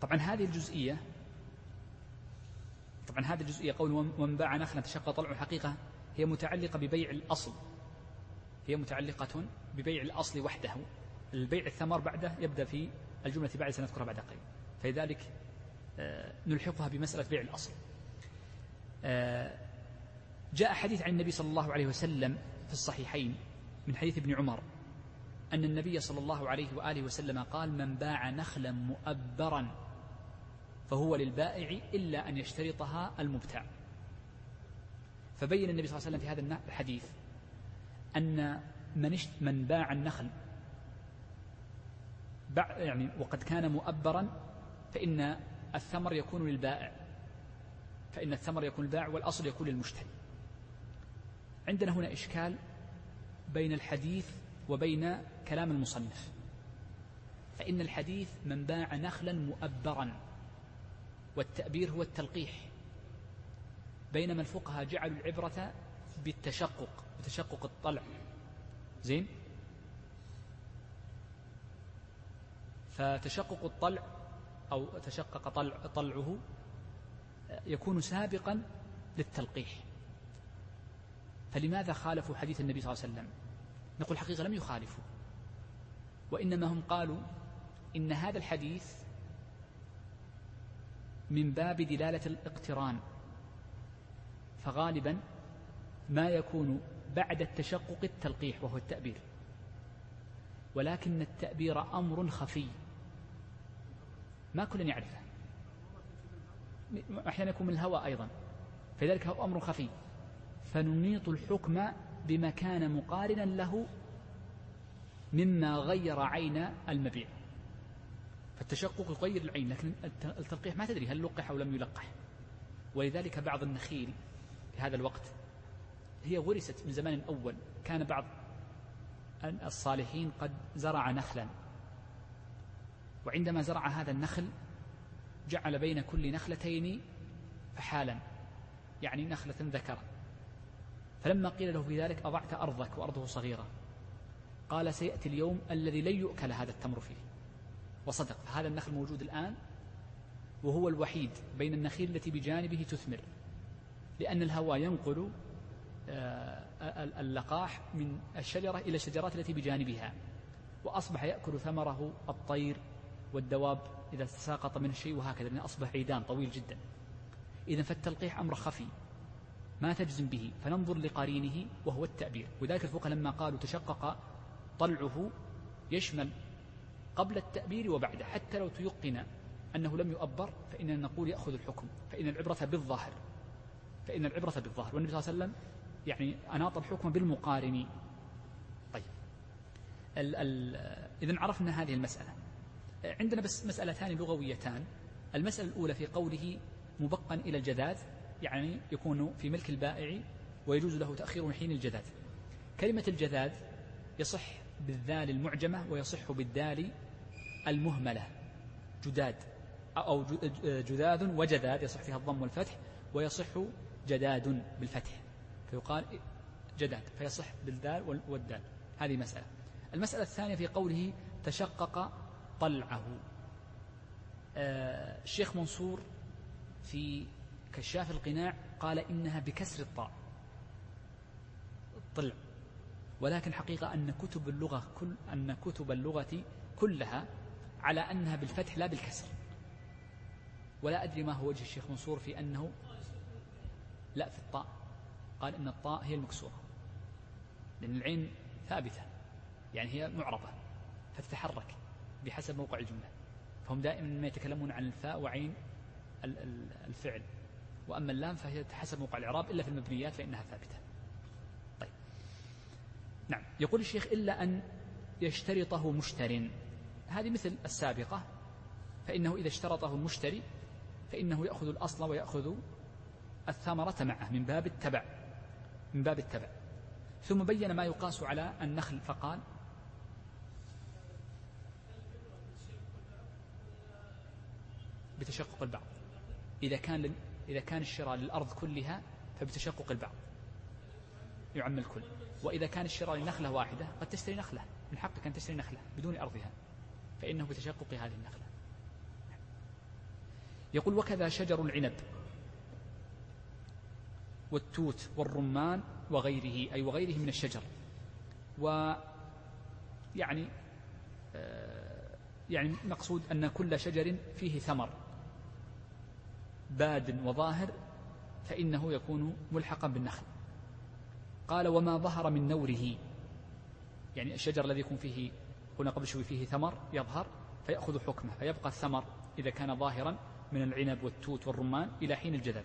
طبعا هذه الجزئية طبعا هذه الجزئية قول ومن باع نخلا تشقى طلع الحقيقة هي متعلقة ببيع الأصل. هي متعلقة ببيع الأصل وحده. البيع الثمر بعده يبدأ في الجملة بعد سنذكرها بعد قليل. فلذلك آه، نلحقها بمسألة بيع الأصل. آه، جاء حديث عن النبي صلى الله عليه وسلم في الصحيحين من حديث ابن عمر أن النبي صلى الله عليه وآله وسلم قال من باع نخلا مؤبرا فهو للبائع إلا أن يشترطها المبتاع. فبين النبي صلى الله عليه وسلم في هذا الحديث أن من من باع النخل يعني وقد كان مؤبرا فإن الثمر يكون للبائع فإن الثمر يكون للبائع والأصل يكون للمشتري. عندنا هنا إشكال بين الحديث وبين كلام المصنف. فإن الحديث من باع نخلا مؤبرا. والتأبير هو التلقيح. بينما الفقهاء جعلوا العبرة بالتشقق بتشقق الطلع. زين؟ فتشقق الطلع أو تشقق طلع طلعه يكون سابقا للتلقيح. فلماذا خالفوا حديث النبي صلى الله عليه وسلم؟ نقول حقيقة لم يخالفوا. وإنما هم قالوا إن هذا الحديث من باب دلالة الاقتران. فغالبا ما يكون بعد التشقق التلقيح وهو التأبير. ولكن التأبير أمر خفي. ما كل يعرفه. أحيانا يكون من الهوى أيضا. فلذلك هو أمر خفي. فننيط الحكم بما كان مقارنا له مما غير عين المبيع. فالتشقق يغير العين لكن التلقيح ما تدري هل لقح أو لم يلقح. ولذلك بعض النخيل في هذا الوقت هي غرست من زمان أول. كان بعض الصالحين قد زرع نخلا. وعندما زرع هذا النخل جعل بين كل نخلتين فحالا يعني نخلة ذكر. فلما قيل له في ذلك أضعت أرضك وأرضه صغيرة قال سيأتي اليوم الذي لن يؤكل هذا التمر فيه. وصدق فهذا النخل موجود الآن وهو الوحيد بين النخيل التي بجانبه تثمر لأن الهواء ينقل آه، اللقاح من الشجرة إلى الشجرات التي بجانبها وأصبح يأكل ثمره الطير والدواب إذا ساقط من شيء وهكذا لأنه أصبح عيدان طويل جدا. إذا فالتلقيح أمر خفي ما تجزم به فننظر لقرينه وهو التأبير. وذلك الفقهاء لما قالوا تشقق طلعه يشمل قبل التأبير وبعده. حتى لو تيقن أنه لم يؤبر فإننا نقول يأخذ الحكم. فإن العبرة بالظاهر. فإن العبرة بالظاهر. والنبي صلى الله عليه وسلم يعني أناط الحكم بالمقارن. طيب. إذا عرفنا هذه المسألة. عندنا بس مسألتان لغويتان. المسألة الأولى في قوله مبقا إلى الجذاذ يعني يكون في ملك البائع ويجوز له تأخير من حين الجذاذ. كلمة الجذاذ يصح بالذال المعجمة ويصح بالدال المهملة. جداد. أو جذاذ وجذاذ يصح فيها الضم والفتح ويصح جداد بالفتح. فيقال جداد فيصح بالدال والدال. هذه مسألة. المسألة الثانية في قوله تشقق طلعه. آه، الشيخ منصور في كشاف القناع قال إنها بكسر الطاء. طلع. ولكن حقيقة أن كتب اللغة كل أن كتب اللغة كلها على أنها بالفتح لا بالكسر. ولا أدري ما هو وجه الشيخ منصور في أنه لا في الطاء. قال إن الطاء هي المكسورة. لأن العين ثابتة يعني هي معربة فتتحرك بحسب موقع الجملة. فهم دائما ما يتكلمون عن الفاء وعين الفعل. وأما اللام فهي حسب موقع الإعراب إلا في المبنيات فإنها ثابتة. طيب. نعم. يقول الشيخ إلا أن يشترطه مشتر. هذه مثل السابقة فإنه إذا اشترطه المشتري فإنه يأخذ الأصل ويأخذ الثمرة معه من باب التبع من باب التبع. ثم بين ما يقاس على النخل فقال بتشقق البعض. إذا كان إذا كان الشراء للأرض كلها فبتشقق البعض يعم الكل وإذا كان الشراء لنخلة واحدة قد تشتري نخلة من حقك أن تشتري نخلة بدون أرضها. فإنه بتشقق هذه النخلة. يقول وكذا شجر العنب والتوت والرمان وغيره أي وغيره من الشجر. و يعني آه، يعني مقصود أن كل شجر فيه ثمر. باد وظاهر فإنه يكون ملحقا بالنخل. قال وما ظهر من نوره. يعني الشجر الذي يكون فيه قلنا قبل شوي فيه ثمر يظهر فيأخذ حكمه فيبقى الثمر إذا كان ظاهرا من العنب والتوت والرمان إلى حين الجدد.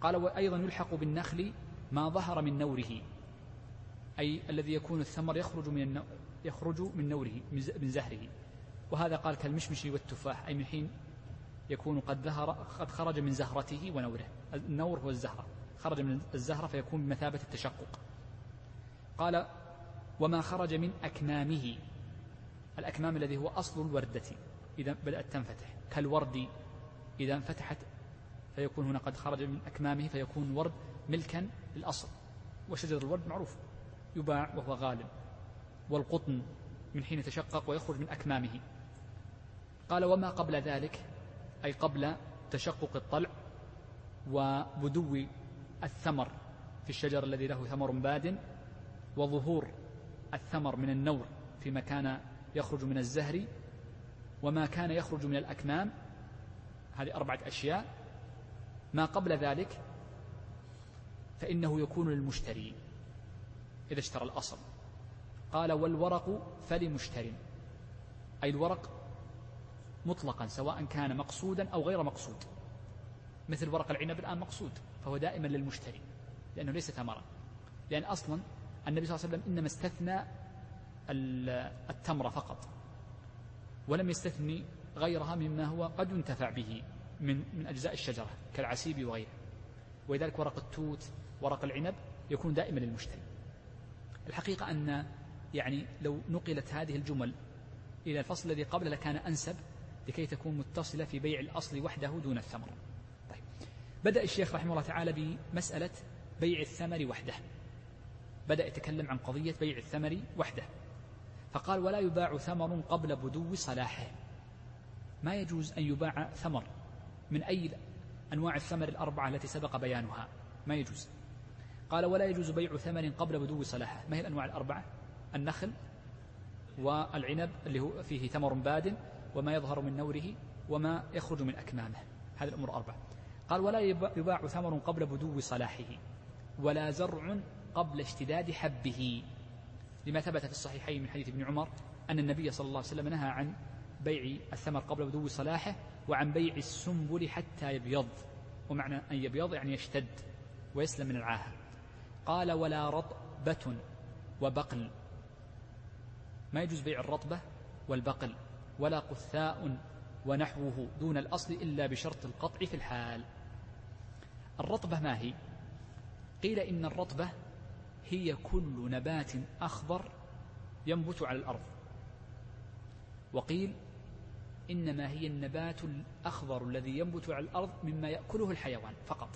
قال وأيضا يلحق بالنخل ما ظهر من نوره أي الذي يكون الثمر يخرج من النو... يخرج من نوره من زهره. وهذا قال كالمشمش والتفاح أي من حين يكون قد ظهر قد خرج من زهرته ونوره. النور هو الزهرة. خرج من الزهرة فيكون بمثابة التشقق. قال وما خرج من أكمامه الأكمام الذي هو أصل الوردة. إذا بدأت تنفتح. كالورد إذا انفتحت فيكون هنا قد خرج من أكمامه فيكون ورد ملكا للأصل. وشجر الورد معروف. يباع وهو غالب. والقطن من حين يتشقق ويخرج من أكمامه. قال وما قبل ذلك؟ أي قبل تشقق الطلع وبدو الثمر في الشجر الذي له ثمر باد وظهور الثمر من النور فيما كان يخرج من الزهر وما كان يخرج من الأكمام. هذه أربعة أشياء. ما قبل ذلك فإنه يكون للمشتري إذا اشترى الأصل. قال والورق فلمشتر. أي الورق مطلقا سواء كان مقصودا أو غير مقصود. مثل ورق العنب الآن مقصود فهو دائما للمشتري لأنه ليس ثمرا. لأن أصلا النبي صلى الله عليه وسلم إنما استثنى التمر فقط. ولم يستثني غيرها مما هو قد ينتفع به من من أجزاء الشجرة كالعسيب وغيره. ولذلك ورق التوت ورق العنب يكون دائما للمشتري. الحقيقة أن يعني لو نقلت هذه الجمل إلى الفصل الذي قبله لكان أنسب لكي تكون متصلة في بيع الأصل وحده دون الثمر طيب. بدأ الشيخ رحمه الله تعالى بمسألة بيع الثمر وحده. بدأ يتكلم عن قضية بيع الثمر وحده. فقال ولا يباع ثمر قبل بدو صلاحه. ما يجوز أن يباع ثمر من أي أنواع الثمر الأربعة التي سبق بيانها. ما يجوز. قال ولا يجوز بيع ثمر قبل بدو صلاحه. ما هي الأنواع الأربعة؟ النخل والعنب اللي هو فيه ثمر باد وما يظهر من نوره وما يخرج من أكمامه. هذه الأمور أربعة. قال ولا يباع ثمر قبل بدو صلاحه ولا زرع قبل اشتداد حبه. لما ثبت في الصحيحين من حديث ابن عمر أن النبي صلى الله عليه وسلم نهى عن بيع الثمر قبل بدو صلاحه وعن بيع السنبل حتى يبيض ومعنى أن يبيض يعني يشتد ويسلم من العاهة. قال ولا رطبة وبقل. ما يجوز بيع الرطبة والبقل ولا قثاء ونحوه دون الأصل إلا بشرط القطع في الحال. الرطبة ما هي؟ قيل إن الرطبة هي كل نبات أخضر ينبت على الأرض. وقيل إنما هي النبات الأخضر الذي ينبت على الأرض مما يأكله الحيوان فقط.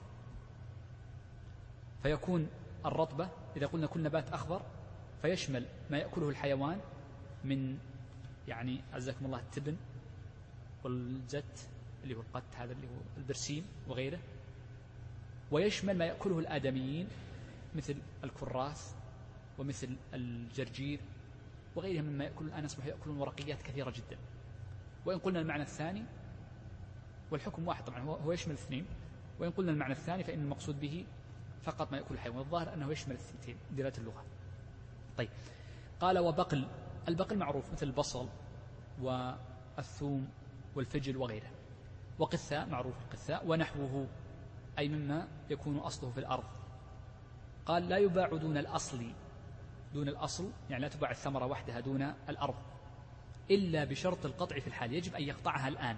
فيكون الرطبة إذا قلنا كل نبات أخضر فيشمل ما يأكله الحيوان من يعني عزكم الله التبن والزت اللي هو القت هذا اللي هو البرسيم وغيره ويشمل ما يأكله الآدميين مثل الكراث ومثل الجرجير وغيرها مما يأكل الآن أصبحوا يأكلون ورقيات كثيرة جدا. وإن قلنا المعنى الثاني والحكم واحد طبعا هو يشمل الاثنين وإن قلنا المعنى الثاني فإن المقصود به فقط ما يأكل الحيوان. الظاهر أنه يشمل الثنتين دلالة اللغة. طيب. قال وبقل البقل معروف مثل البصل والثوم والفجل وغيره. وقثاء معروف القثاء ونحوه أي مما يكون أصله في الأرض. قال لا يباع دون الأصل دون الأصل يعني لا تباع الثمرة وحدها دون الأرض إلا بشرط القطع في الحال. يجب أن يقطعها الآن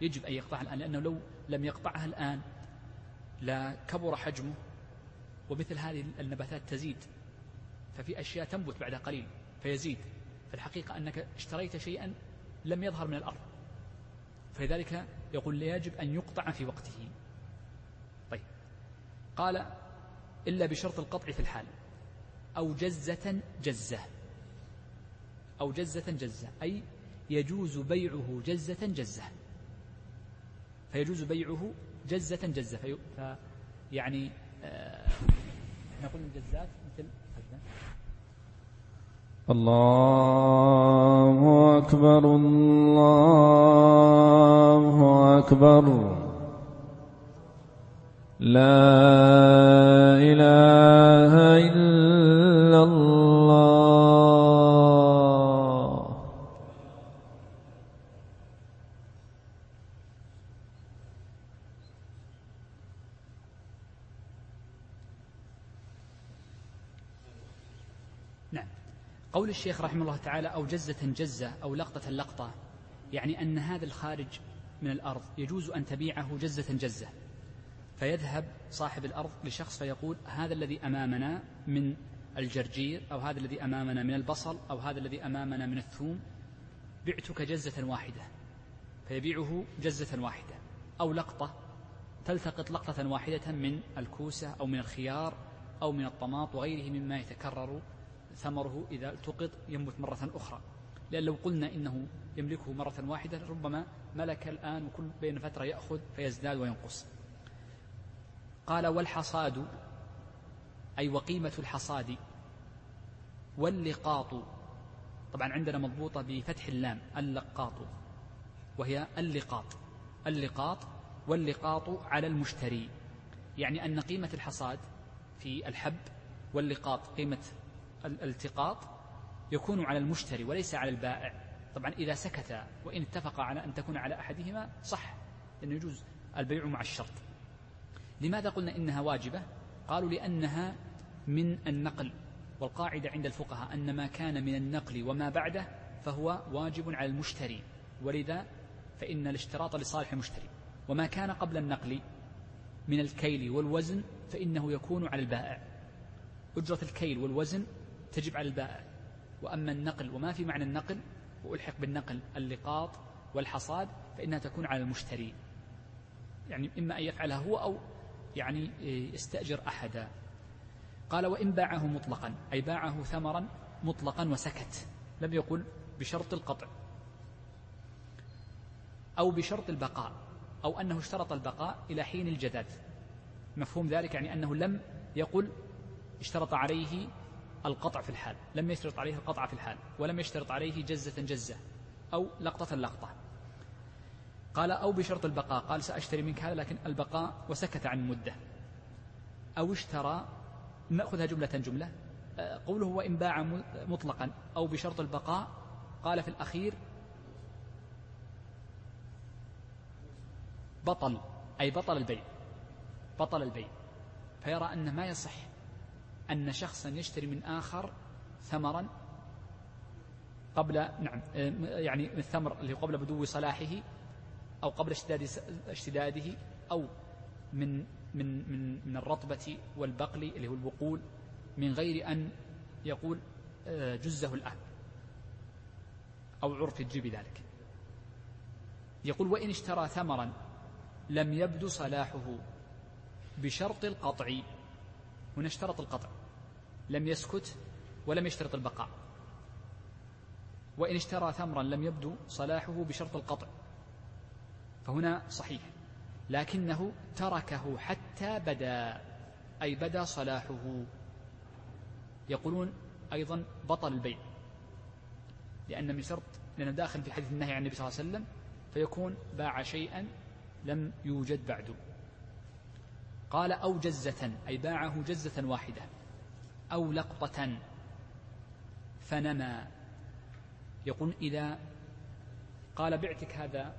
يجب أن يقطعها الآن لأنه لو لم يقطعها الآن لا كبر حجمه ومثل هذه النباتات تزيد ففي أشياء تنبت بعد قليل فيزيد. فالحقيقة أنك اشتريت شيئا لم يظهر من الأرض. فلذلك يقول يجب أن يقطع في وقته. طيب. قال إلا بشرط القطع في الحال. أو جزة جزة. أو جزة جزة. أي يجوز بيعه جزة جزة. فيجوز بيعه جزة جزة. في يعني آه نقول الجزات مثل الله أكبر الله أكبر. لا إله إلا الله. نعم. قول الشيخ رحمه الله تعالى أو جزة جزة أو لقطة لقطة يعني أن هذا الخارج من الأرض يجوز أن تبيعه جزة جزة. فيذهب صاحب الأرض لشخص فيقول هذا الذي أمامنا من الجرجير أو هذا الذي أمامنا من البصل أو هذا الذي أمامنا من الثوم بعتك جزة واحدة. فيبيعه جزة واحدة. أو لقطة تلتقط لقطة واحدة من الكوسة أو من الخيار أو من الطماط وغيره مما يتكرر ثمره إذا التقط ينبت مرة أخرى. لأن لو قلنا إنه يملكه مرة واحدة ربما ملك الآن وكل بين فترة يأخذ فيزداد وينقص. قال والحصاد أي وقيمة الحصاد واللقاط. طبعا عندنا مضبوطة بفتح اللام اللقاط وهي اللقاط. اللقاط واللقاط على المشتري. يعني أن قيمة الحصاد في الحب واللقاط قيمة الالتقاط يكون على المشتري وليس على البائع. طبعا إذا سكت وإن اتفق على أن تكون على أحدهما صح لأنه يجوز البيع مع الشرط. لماذا قلنا إنها واجبة؟ قالوا لأنها من النقل والقاعدة عند الفقهاء أن ما كان من النقل وما بعده فهو واجب على المشتري ولذا فإن الاشتراط لصالح المشتري. وما كان قبل النقل من الكيل والوزن فإنه يكون على البائع. أجرة الكيل والوزن تجب على البائع. وأما النقل وما في معنى النقل وألحق بالنقل اللقاط والحصاد فإنها تكون على المشتري. يعني إما أن يفعلها هو أو يعني يستأجر أحدا. قال وإن باعه مطلقا أي باعه ثمرا مطلقا وسكت لم يقل بشرط القطع أو بشرط البقاء أو أنه اشترط البقاء إلى حين الجداد. مفهوم ذلك يعني أنه لم يقل اشترط عليه القطع في الحال لم يشترط عليه القطع في الحال ولم يشترط عليه جزة جزة أو لقطة لقطة. قال أو بشرط البقاء. قال سأشتري منك هذا لكن البقاء وسكت عن مدة. أو اشترى نأخذها جملة جملة. آه، قوله وإن باع مطلقا. أو بشرط البقاء. قال في الأخير بطل أي بطل البيع. بطل البيع. فيرى أن ما يصح أن شخصا يشتري من آخر ثمرا قبل نعم آه، يعني الثمر اللي قبل بدو صلاحه أو قبل اشتداد اشتداده أو من من من من الرطبة والبقل اللي هو البقول من غير أن يقول آه، جزه الآن أو عرف يجري بذلك يقول وإن اشترى ثمرا لم يبدو صلاحه بشرط القطع. هنا اشترط القطع. لم يسكت ولم يشترط البقاء. وإن اشترى ثمرا لم يبدو صلاحه بشرط القطع. فهنا صحيح. لكنه تركه حتى بدا أي بدا صلاحه. يقولون أيضا بطل البيع. لأن من شرط لأنه داخل في حديث النهي عن النبي صلى الله عليه وسلم فيكون باع شيئا لم يوجد بعد. قال أو جزة أي باعه جزة واحدة. أو لقطة فنمى يقول إذا قال بعتك هذا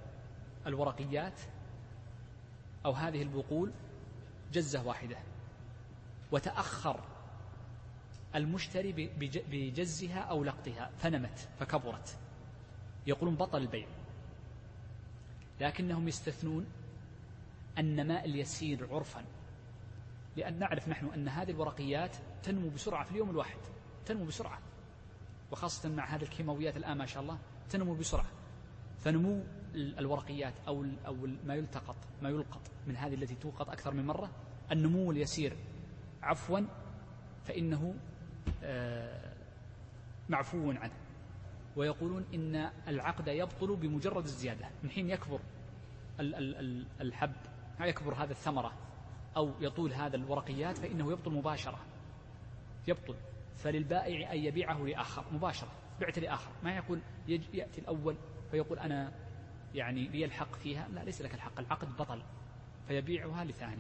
الورقيات أو هذه البقول جزة واحدة وتأخر المشتري بجزها أو لقطها فنمت فكبرت. يقولون بطل البيع. لكنهم يستثنون النماء اليسير عرفا لأن نعرف نحن أن هذه الورقيات تنمو بسرعة في اليوم الواحد تنمو بسرعة وخاصة مع هذه الكيماويات الآن ما شاء الله تنمو بسرعة. فنمو الورقيات أو أو ما يلتقط ما يلقط من هذه التي توقط أكثر من مرة النمو اليسير. عفوا فإنه آه، معفو عنه. ويقولون إن العقد يبطل بمجرد الزيادة. من حين يكبر الحب يكبر هذا الثمرة أو يطول هذا الورقيات فإنه يبطل مباشرة. يبطل. فللبائع أن يبيعه لآخر مباشرة بعت لآخر. ما يقول يأتي الأول فيقول أنا يعني لي الحق فيها؟ لا ليس لك الحق. العقد بطل فيبيعها لثان.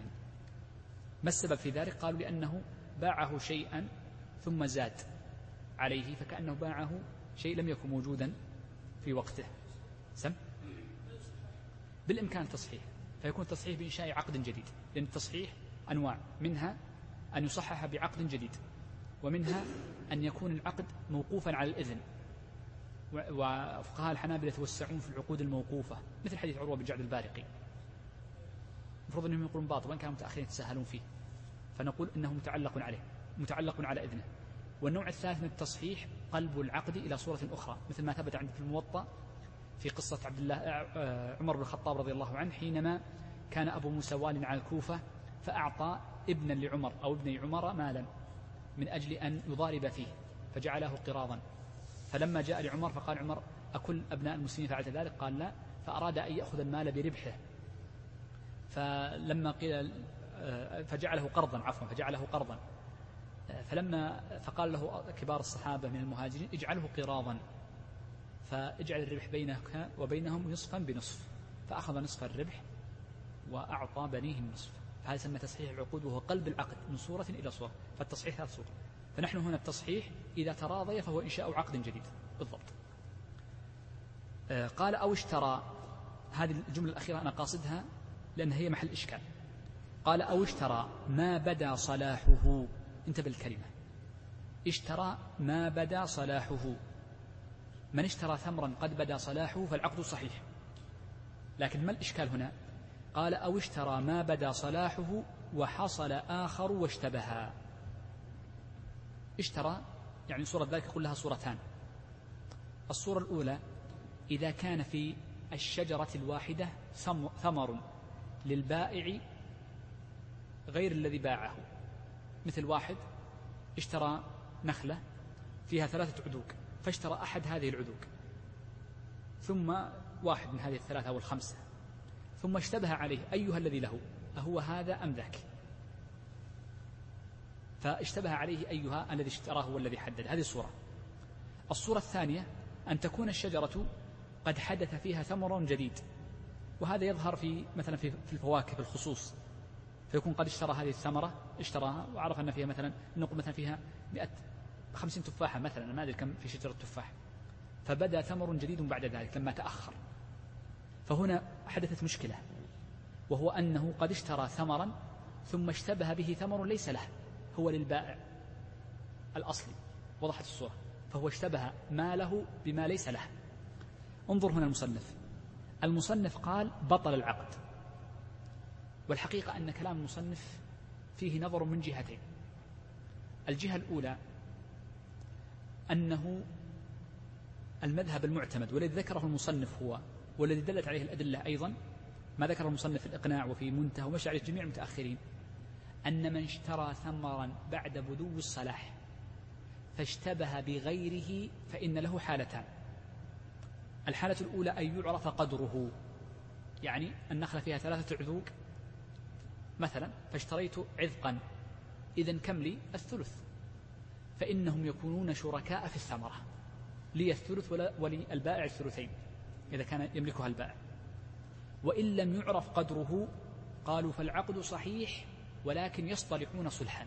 ما السبب في ذلك؟ قالوا لأنه باعه شيئا ثم زاد عليه فكأنه باعه شيء لم يكن موجودا في وقته. سم؟ بالإمكان التصحيح فيكون التصحيح بإنشاء عقد جديد. لأن التصحيح أنواع. منها أن يصحح بعقد جديد ومنها أن يكون العقد موقوفا على الإذن. وفقهاء الحنابلة يتوسعون في العقود الموقوفة مثل حديث عروة بن جعد البارقي. المفروض أنهم يقولون باطل وإن كانوا متأخرين يتساهلون فيه. فنقول إنه متعلق عليه متعلق على إذنه. والنوع الثالث من التصحيح قلب العقد إلى صورة أخرى مثل ما ثبت عندك في الموطأ في قصة عبد الله آه، عمر بن الخطاب رضي الله عنه حينما كان أبو موسى على الكوفة فأعطى ابنا لعمر أو ابني عمر مالا من أجل أن يضارب فيه فجعله قراضا. فلما جاء لعمر فقال عمر أكل أبناء المسلمين فعلت ذلك؟ قال لا فأراد أن يأخذ المال بربحه. فلما قيل آه، فجعله قرضا عفوا فجعله قرضا. آه، فلما فقال له كبار الصحابة من المهاجرين اجعله قراضا. فاجعل الربح بينك وبينهم نصفا بنصف. فأخذ نصف الربح وأعطى بنيه النصف. فهذا يسمى تصحيح العقود وهو قلب العقد من صورة إلى صورة. فالتصحيح ثلاث صور. فنحن هنا التصحيح إذا تراضي فهو إنشاء عقد جديد. بالضبط. آه، قال أو اشترى. هذه الجملة الأخيرة أنا قاصدها لأن هي محل إشكال. قال أو اشترى ما بدا صلاحه. انتبه الكلمة اشترى ما بدا صلاحه. من اشترى ثمرا قد بدا صلاحه فالعقد صحيح. لكن ما الإشكال هنا؟ قال أو اشترى ما بدا صلاحه وحصل آخر واشتبها. اشترى يعني صورة ذلك يقول لها صورتان. الصورة الأولى إذا كان في الشجرة الواحدة ثمر للبائع غير الذي باعه. مثل واحد اشترى نخلة فيها ثلاثة عدوك فاشترى أحد هذه العدوك ثم واحد من هذه الثلاثة أو الخمسة. ثم اشتبه عليه أيها الذي له؟ أهو هذا أم ذاك؟ فاشتبه عليه أيها الذي اشتراه والذي حدد. هذه الصورة. الصورة الثانية أن تكون الشجرة قد حدث فيها ثمر جديد. وهذا يظهر في مثلا في الفواكه بالخصوص. فيكون قد اشترى هذه الثمرة اشتراها وعرف أن فيها مثلا نقول مثلا فيها 100 خمسين تفاحة مثلا ما أدري كم في شجرة تفاح فبدأ ثمر جديد بعد ذلك لما تأخر. فهنا حدثت مشكلة وهو أنه قد اشترى ثمرا ثم اشتبه به ثمر ليس له. هو للبائع الأصلي وضحت الصورة فهو اشتبه ما له بما ليس له. انظر هنا المصنف. المصنف قال بطل العقد. والحقيقة أن كلام المصنف فيه نظر من جهتين. الجهة الأولى أنه المذهب المعتمد والذي ذكره المصنف هو والذي دلت عليه الأدلة أيضا ما ذكره المصنف في الإقناع وفي منتهى ومشى عليه جميع المتأخرين أن من اشترى ثمرا بعد بدو الصلاح فاشتبه بغيره فإن له حالتان. الحالة الأولى أن يعرف قدره يعني النخلة فيها ثلاثة عذوق. مثلا فاشتريت عذقا إذا كم لي؟ الثلث. فإنهم يكونون شركاء في الثمرة لي الثلث وللبائع الثلثين إذا كان يملكها البائع. وإن لم يعرف قدره قالوا فالعقد صحيح ولكن يصطلحون صلحا.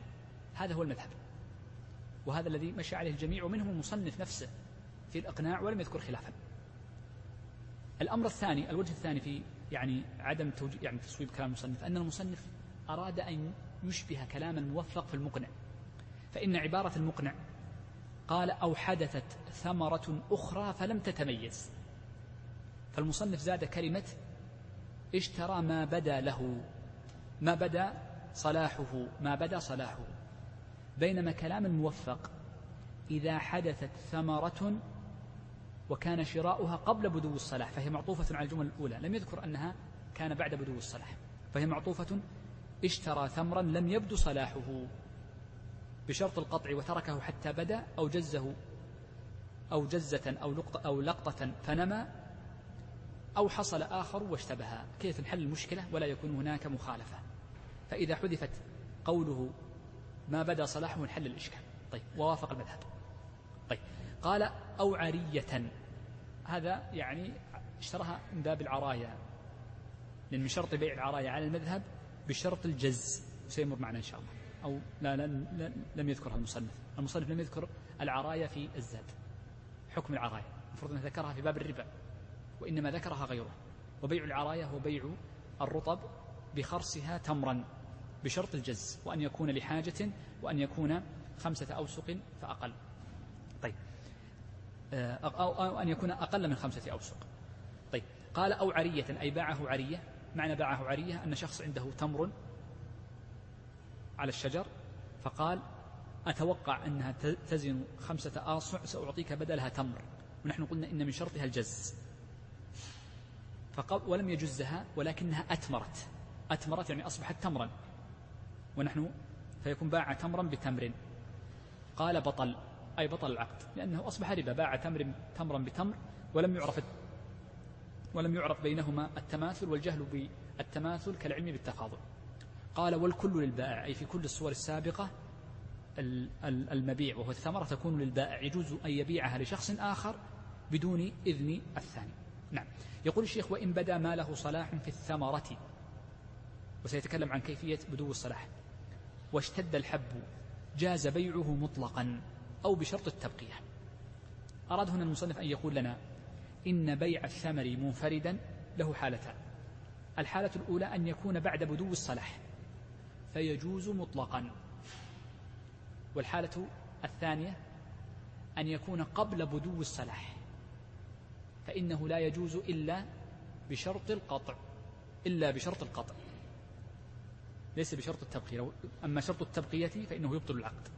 هذا هو المذهب. وهذا الذي مشى عليه الجميع ومنهم المصنف نفسه في الإقناع ولم يذكر خلافا. الأمر الثاني الوجه الثاني في يعني عدم توجيه يعني تصويب كلام المصنف أن المصنف أراد أن يشبه كلام الموفق في المقنع. فإن عبارة المقنع قال أو حدثت ثمرة أخرى فلم تتميز. فالمصنف زاد كلمة اشترى ما بدا له. ما بدا صلاحه ما بدا صلاحه. بينما كلام الموفق إذا حدثت ثمرة وكان شراؤها قبل بدو الصلاح فهي معطوفة على الجمل الأولى لم يذكر أنها كان بعد بدو الصلاح فهي معطوفة اشترى ثمرا لم يبدو صلاحه بشرط القطع وتركه حتى بدا أو جزه أو جزة أو لقطة, أو لقطة فنمى أو حصل آخر واشتبه. كيف نحل المشكلة؟ ولا يكون هناك مخالفة. فإذا حذفت قوله ما بدا صلاحه نحل الإشكال. طيب ووافق المذهب. طيب قال أو عرية هذا يعني اشتراها من باب العرايا لأن من شرط بيع العرايا على المذهب بشرط الجز سيمر معنا إن شاء الله. أو لا, لا, لا لم يذكرها المصنف. المصنف لم يذكر العرايا في الزاد حكم العرايا المفروض أنه ذكرها في باب الربا وإنما ذكرها غيره. وبيع العرايا هو بيع الرطب بخرصها تمرا بشرط الجز وأن يكون لحاجة وأن يكون خمسة أوسق فأقل. طيب. آه، أو أن يكون أقل من خمسة أوسق. طيب. قال أو عرية أي باعه عرية. معنى باعه عرية أن شخص عنده تمر على الشجر فقال أتوقع أنها تزن خمسة آصع سأعطيك بدلها تمر. ونحن قلنا إن من شرطها الجز. فقال ولم يجزها ولكنها أتمرت. أتمرت يعني أصبحت تمرا. ونحن فيكون باع تمرا بتمر. قال بطل أي بطل العقد لأنه أصبح ربا. باع تمر تمرا بتمر ولم يعرف ولم يعرف بينهما التماثل والجهل بالتماثل كالعلم بالتفاضل. قال والكل للبائع أي في كل الصور السابقة المبيع وهو الثمرة تكون للبائع يجوز أن يبيعها لشخص آخر بدون إذن الثاني. نعم. يقول الشيخ وإن بدا ما له صلاح في الثمرة. وسيتكلم عن كيفية بدو الصلاح. واشتد الحب جاز بيعه مطلقا أو بشرط التبقية. أراد هنا المصنف أن يقول لنا إن بيع الثمر منفردا له حالتان. الحالة الأولى أن يكون بعد بدو الصلاح فيجوز مطلقا. والحالة الثانية أن يكون قبل بدو الصلاح فإنه لا يجوز إلا بشرط القطع إلا بشرط القطع. ليس بشرط التبقية. أما شرط التبقية فإنه يبطل العقد.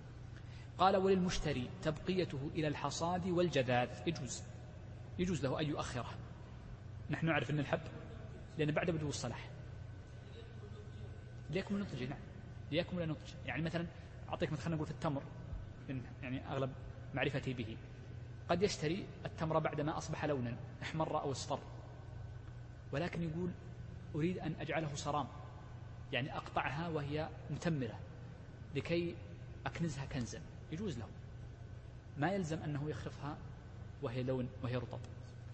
قال وللمشتري تبقيته إلى الحصاد والجذاذ. يجوز. يجوز له أن يؤخره. نحن نعرف أن الحب لأن بعد بدو الصلاح. ليكمل نضج نعم. ليكمل نضج يعني مثلا أعطيك مثلا نقول في التمر يعني أغلب معرفتي به. قد يشتري التمر بعدما أصبح لونا أحمر أو أصفر. ولكن يقول أريد أن أجعله صرام. يعني أقطعها وهي متمرة لكي أكنزها كنزا. يجوز له. ما يلزم أنه يخرفها وهي لون وهي رطب.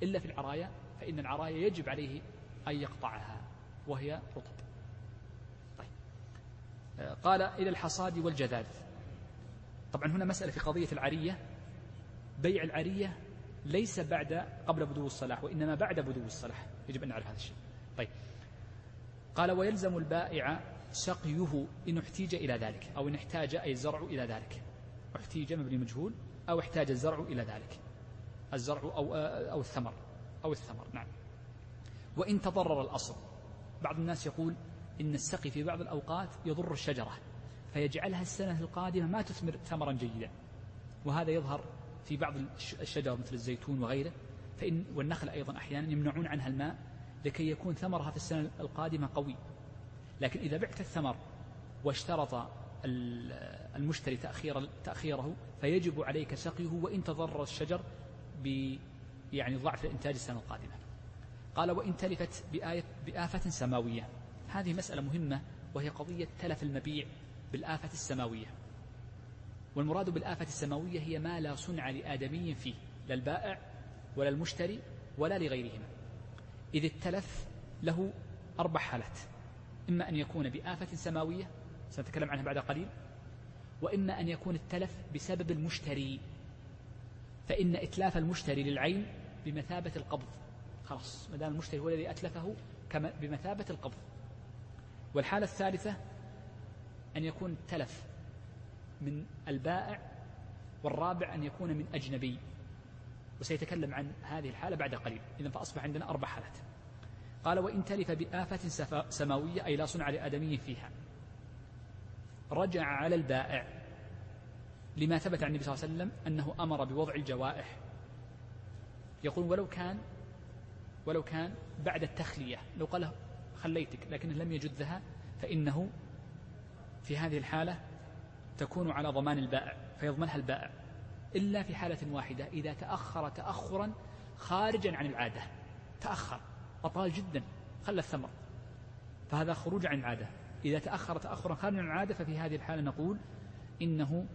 إلا في العرايا فإن العرايا يجب عليه أن يقطعها وهي رطب. طيب. قال إلى الحصاد والجذاذ. طبعا هنا مسألة في قضية العرية. بيع العرية ليس بعد قبل بدو الصلاح وإنما بعد بدو الصلاح. يجب أن نعرف هذا الشيء. طيب. قال ويلزم البائع سقيه إن احتيج إلى ذلك أو إن احتاج أي الزرع إلى ذلك. احتيج مبني مجهول أو احتاج الزرع إلى ذلك. الزرع أو, أو الثمر أو الثمر نعم. وإن تضرر الأصل. بعض الناس يقول إن السقي في بعض الأوقات يضر الشجرة فيجعلها السنة القادمة ما تثمر ثمرا جيدا. وهذا يظهر في بعض الشجر مثل الزيتون وغيره فإن والنخل أيضا أحيانا يمنعون عنها الماء لكي يكون ثمرها في السنة القادمة قوي. لكن إذا بعت الثمر واشترط المشتري تأخير تأخيره فيجب عليك سقيه وإن تضرر الشجر ب يعني ضعف الإنتاج السنة القادمة. قال وإن تلفت بآية بآفة سماوية. هذه مسألة مهمة وهي قضية تلف المبيع بالآفة السماوية. والمراد بالآفة السماوية هي ما لا صنع لآدمي فيه لا البائع ولا المشتري ولا لغيرهما إذ التلف له أربع حالات. إما أن يكون بآفة سماوية سنتكلم عنها بعد قليل وإما أن يكون التلف بسبب المشتري. فإن إتلاف المشتري للعين بمثابة القبض. خلاص ما دام المشتري هو الذي أتلفه بمثابة القبض. والحالة الثالثة أن يكون التلف من البائع والرابع أن يكون من أجنبي. وسيتكلم عن هذه الحالة بعد قليل. إذا فأصبح عندنا أربع حالات. قال وإن تلف بآفة سماوية أي لا صنع لآدمي فيها. رجع على البائع لما ثبت عن النبي صلى الله عليه وسلم أنه أمر بوضع الجوائح. يقول ولو كان ولو كان بعد التخلية. لو قال خليتك لكنه لم يجدها فإنه في هذه الحالة تكون على ضمان البائع فيضمنها البائع. إلا في حالة واحدة. إذا تأخر تأخرا خارجا عن العادة. تأخر. أطال جدا. خلى الثمر. فهذا خروج عن العادة. إذا تأخر تأخرا خارجا عن العادة ففي هذه الحالة نقول إنه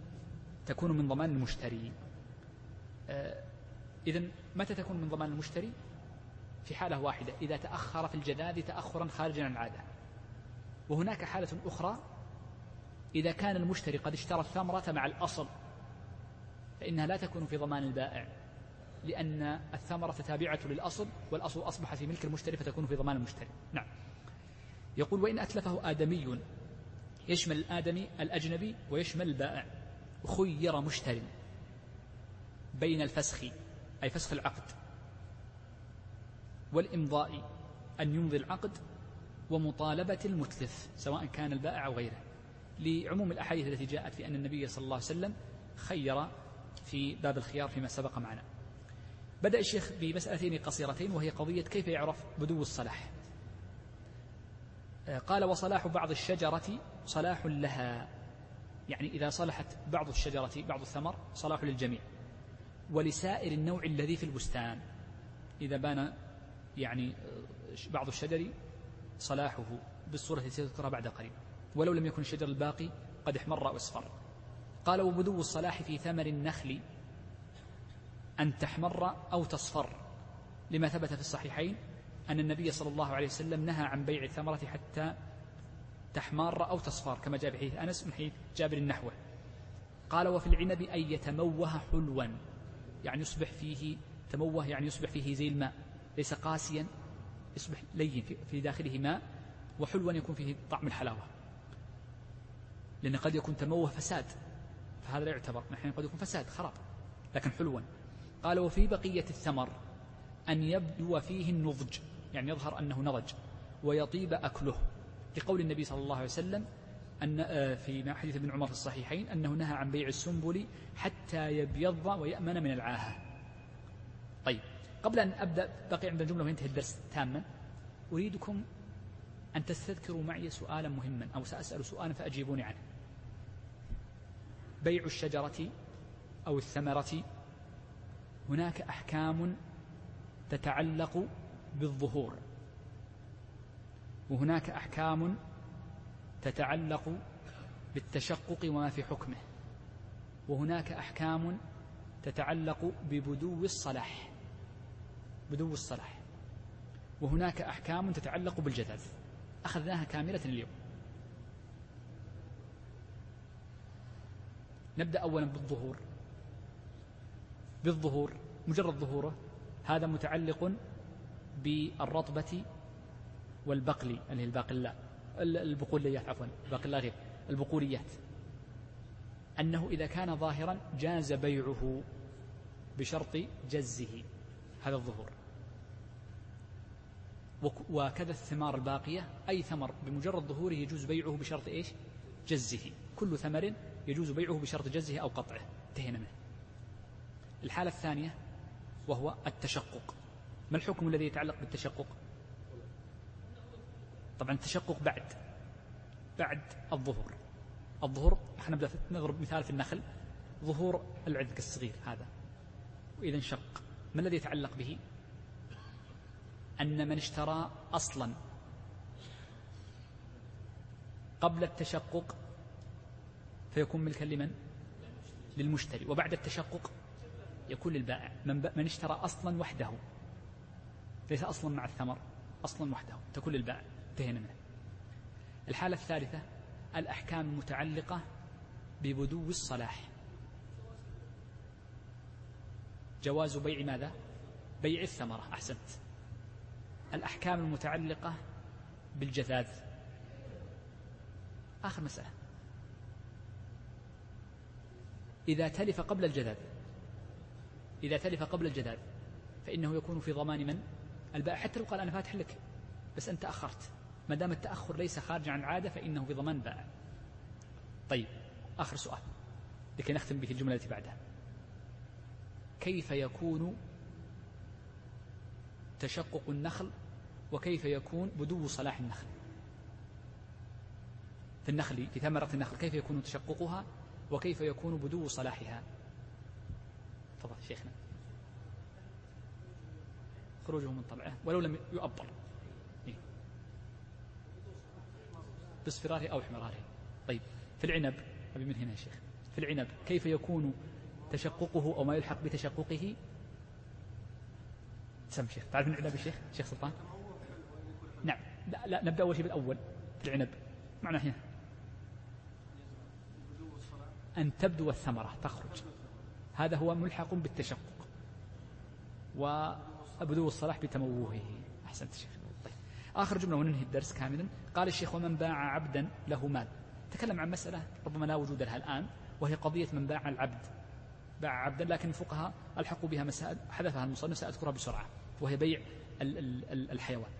تكون من ضمان المشتري. آه إذا متى تكون من ضمان المشتري؟ في حالة واحدة. إذا تأخر في الجذاذ تأخرا خارجا عن العادة. وهناك حالة أخرى. إذا كان المشتري قد اشترى الثمرة مع الأصل فإنها لا تكون في ضمان البائع لأن الثمرة تابعة للأصل والأصل أصبح في ملك المشتري فتكون في ضمان المشتري. نعم. يقول وإن أتلفه آدمي يشمل الآدمي الأجنبي ويشمل البائع. خير مشتري بين الفسخ أي فسخ العقد والإمضاء أن يمضي العقد ومطالبة المتلف سواء كان البائع أو غيره. لعموم الأحاديث التي جاءت في أن النبي صلى الله عليه وسلم خير في باب الخيار فيما سبق معنا. بدأ الشيخ بمسألتين قصيرتين وهي قضية كيف يعرف بدو الصلاح. قال وصلاح بعض الشجرة صلاح لها. يعني إذا صلحت بعض الشجرة بعض الثمر صلاح للجميع. ولسائر النوع الذي في البستان. إذا بان يعني بعض الشجر صلاحه بالصورة التي سيذكرها بعد قليل ولو لم يكن الشجر الباقي قد احمر أو اصفر. قال وبدو الصلاح في ثمر النخل أن تحمر أو تصفر. لما ثبت في الصحيحين أن النبي صلى الله عليه وسلم نهى عن بيع الثمرة حتى تحمار أو تصفر كما جاء في حديث أنس من حديث جابر النحوة. قال وفي العنب أن يتموه حلوا يعني يصبح فيه تموه يعني يصبح فيه زي الماء ليس قاسيا يصبح لين في داخله ماء وحلوا يكون فيه طعم الحلاوة. لأن قد يكون تموه فساد. فهذا لا يعتبر نحن قد يكون فساد خراب لكن حلوا قال وفي بقية الثمر أن يبدو فيه النضج يعني يظهر أنه نضج ويطيب أكله لقول النبي صلى الله عليه وسلم أن آه، في حديث ابن عمر في الصحيحين أنه نهى عن بيع السنبل حتى يبيض ويأمن من العاهة. طيب قبل أن أبدأ بقي عند الجملة وينتهي الدرس تاما. أريدكم أن تستذكروا معي سؤالا مهما أو سأسأل سؤالا فأجيبوني عنه. بيع الشجرة أو الثمرة. هناك أحكام تتعلق بالظهور. وهناك أحكام تتعلق بالتشقق وما في حكمه. وهناك أحكام تتعلق ببدو الصلاح. بدو الصلاح. وهناك أحكام تتعلق بالجذاذ أخذناها كاملة اليوم. نبدأ أولا بالظهور. بالظهور مجرد ظهوره. هذا متعلق بالرطبة والبقل اللي هي الباقلاء البقوليات عفوا الباقلاء غير البقوليات. أنه إذا كان ظاهرا جاز بيعه بشرط جزه هذا الظهور. وكذا الثمار الباقية أي ثمر بمجرد ظهوره يجوز بيعه بشرط إيش؟ جزه. كل ثمر يجوز بيعه بشرط جزه أو قطعه. انتهينا منه. الحالة الثانية وهو التشقق. ما الحكم الذي يتعلق بالتشقق؟ طبعا التشقق بعد بعد الظهور الظهور خلينا نبدأ نضرب مثال في النخل. ظهور العذق الصغير هذا. وإذا انشق. ما الذي يتعلق به؟ أن من اشترى أصلا قبل التشقق فيكون ملكا لمن؟ للمشتري. وبعد التشقق يكون للبائع. من, من اشترى أصلا وحده. ليس أصلا مع الثمر أصلا وحده. تكون للبائع. انتهينا منه. الحالة الثالثة الأحكام المتعلقة ببدو الصلاح. جواز بيع ماذا؟ بيع الثمرة. أحسنت. الأحكام المتعلقة بالجذاذ. آخر مسألة. إذا تلف قبل الجذاذ إذا تلف قبل الجذاذ فإنه يكون في ضمان من؟ البائع حتى لو قال أنا فاتح لك بس أنت أخرت. ما دام التأخر ليس خارجا عن العادة فإنه في ضمان البائع طيب آخر سؤال. لكي نختم به الجملة التي بعدها. كيف يكون تشقق النخل وكيف يكون بدو صلاح النخل؟ في النخل في ثمرة النخل كيف يكون تشققها؟ وكيف يكون بدو صلاحها؟ تفضل شيخنا. خروجه من طبعه ولو لم يؤبر. إيه؟ باصفراره أو احمراره طيب في العنب أبي من هنا يا شيخ. في العنب كيف يكون تشققه أو ما يلحق بتشققه؟ سم شيخ تعرف من العنب يا شيخ؟ شيخ سلطان؟ نعم. لا, لا نبدأ أول شيء بالأول في العنب. معنى هنا. أن تبدو الثمرة تخرج. هذا هو ملحق بالتشقق. وبدو الصلاح بتموهه. أحسنت شيخ. طيب. آخر جملة وننهي الدرس كاملا. قال الشيخ ومن باع عبدا له مال. تكلم عن مسألة ربما لا وجود لها الآن وهي قضية من باع العبد. باع عبدا لكن الفقهاء ألحقوا بها مسائل حذفها المصنف سأذكرها بسرعة وهي بيع الحيوان.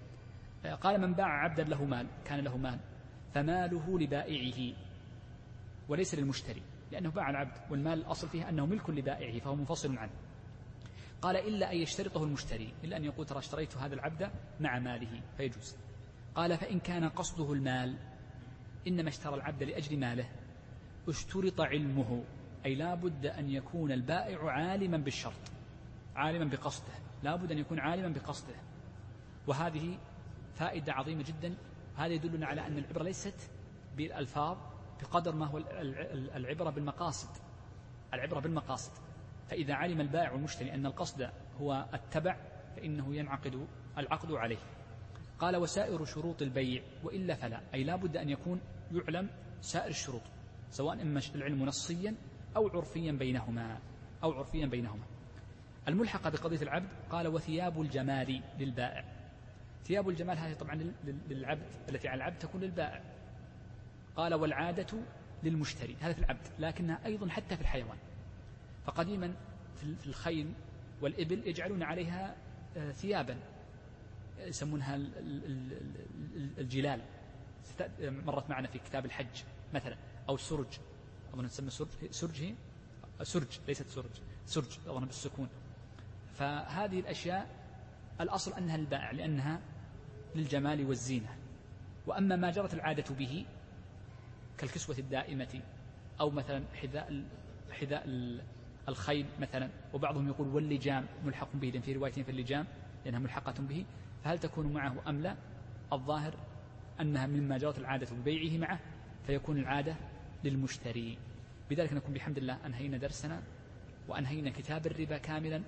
قال من باع عبدا له مال كان له مال فماله لبائعه وليس للمشتري. لأنه باع العبد والمال الأصل فيه أنه ملك لبائعه فهو منفصل عنه. قال إلا أن يشترطه المشتري إلا أن يقول ترى اشتريت هذا العبد مع ماله فيجوز. قال فإن كان قصده المال إنما اشترى العبد لأجل ماله اشترط علمه أي لا بد أن يكون البائع عالما بالشرط عالما بقصده لا بد أن يكون عالما بقصده. وهذه فائدة عظيمة جدا هذا يدلنا على أن العبرة ليست بالألفاظ بقدر ما هو العبرة بالمقاصد. العبرة بالمقاصد. فإذا علم البائع والمشتري أن القصد هو التبع فإنه ينعقد العقد عليه. قال وسائر شروط البيع وإلا فلا. أي لا بد أن يكون يعلم سائر الشروط سواء إما العلم نصيا أو عرفيا بينهما أو عرفيا بينهما. الملحقة بقضية العبد قال وثياب الجمال للبائع. ثياب الجمال هذه طبعا للعبد التي على العبد تكون للبائع. قال والعادة للمشتري هذا في العبد لكنها أيضا حتى في الحيوان. فقديما في الخيل والإبل يجعلون عليها آه، ثيابا يسمونها الجلال. مرت معنا في كتاب الحج مثلا أو السرج. أظن تسمى سرج سرج هي؟ سرج ليست سرج. سرج أظن بالسكون. فهذه الأشياء الأصل أنها البائع لأنها للجمال والزينة. وأما ما جرت العادة به كالكسوة الدائمة أو مثلا حذاء حذاء الخيل مثلا. وبعضهم يقول واللجام ملحق به في رواية في اللجام لأنها ملحقة به. فهل تكون معه أم لا؟ الظاهر أنها مما جرت العادة ببيعه معه فيكون العادة للمشتري. بذلك نكون بحمد الله أنهينا درسنا وأنهينا كتاب الربا كاملا.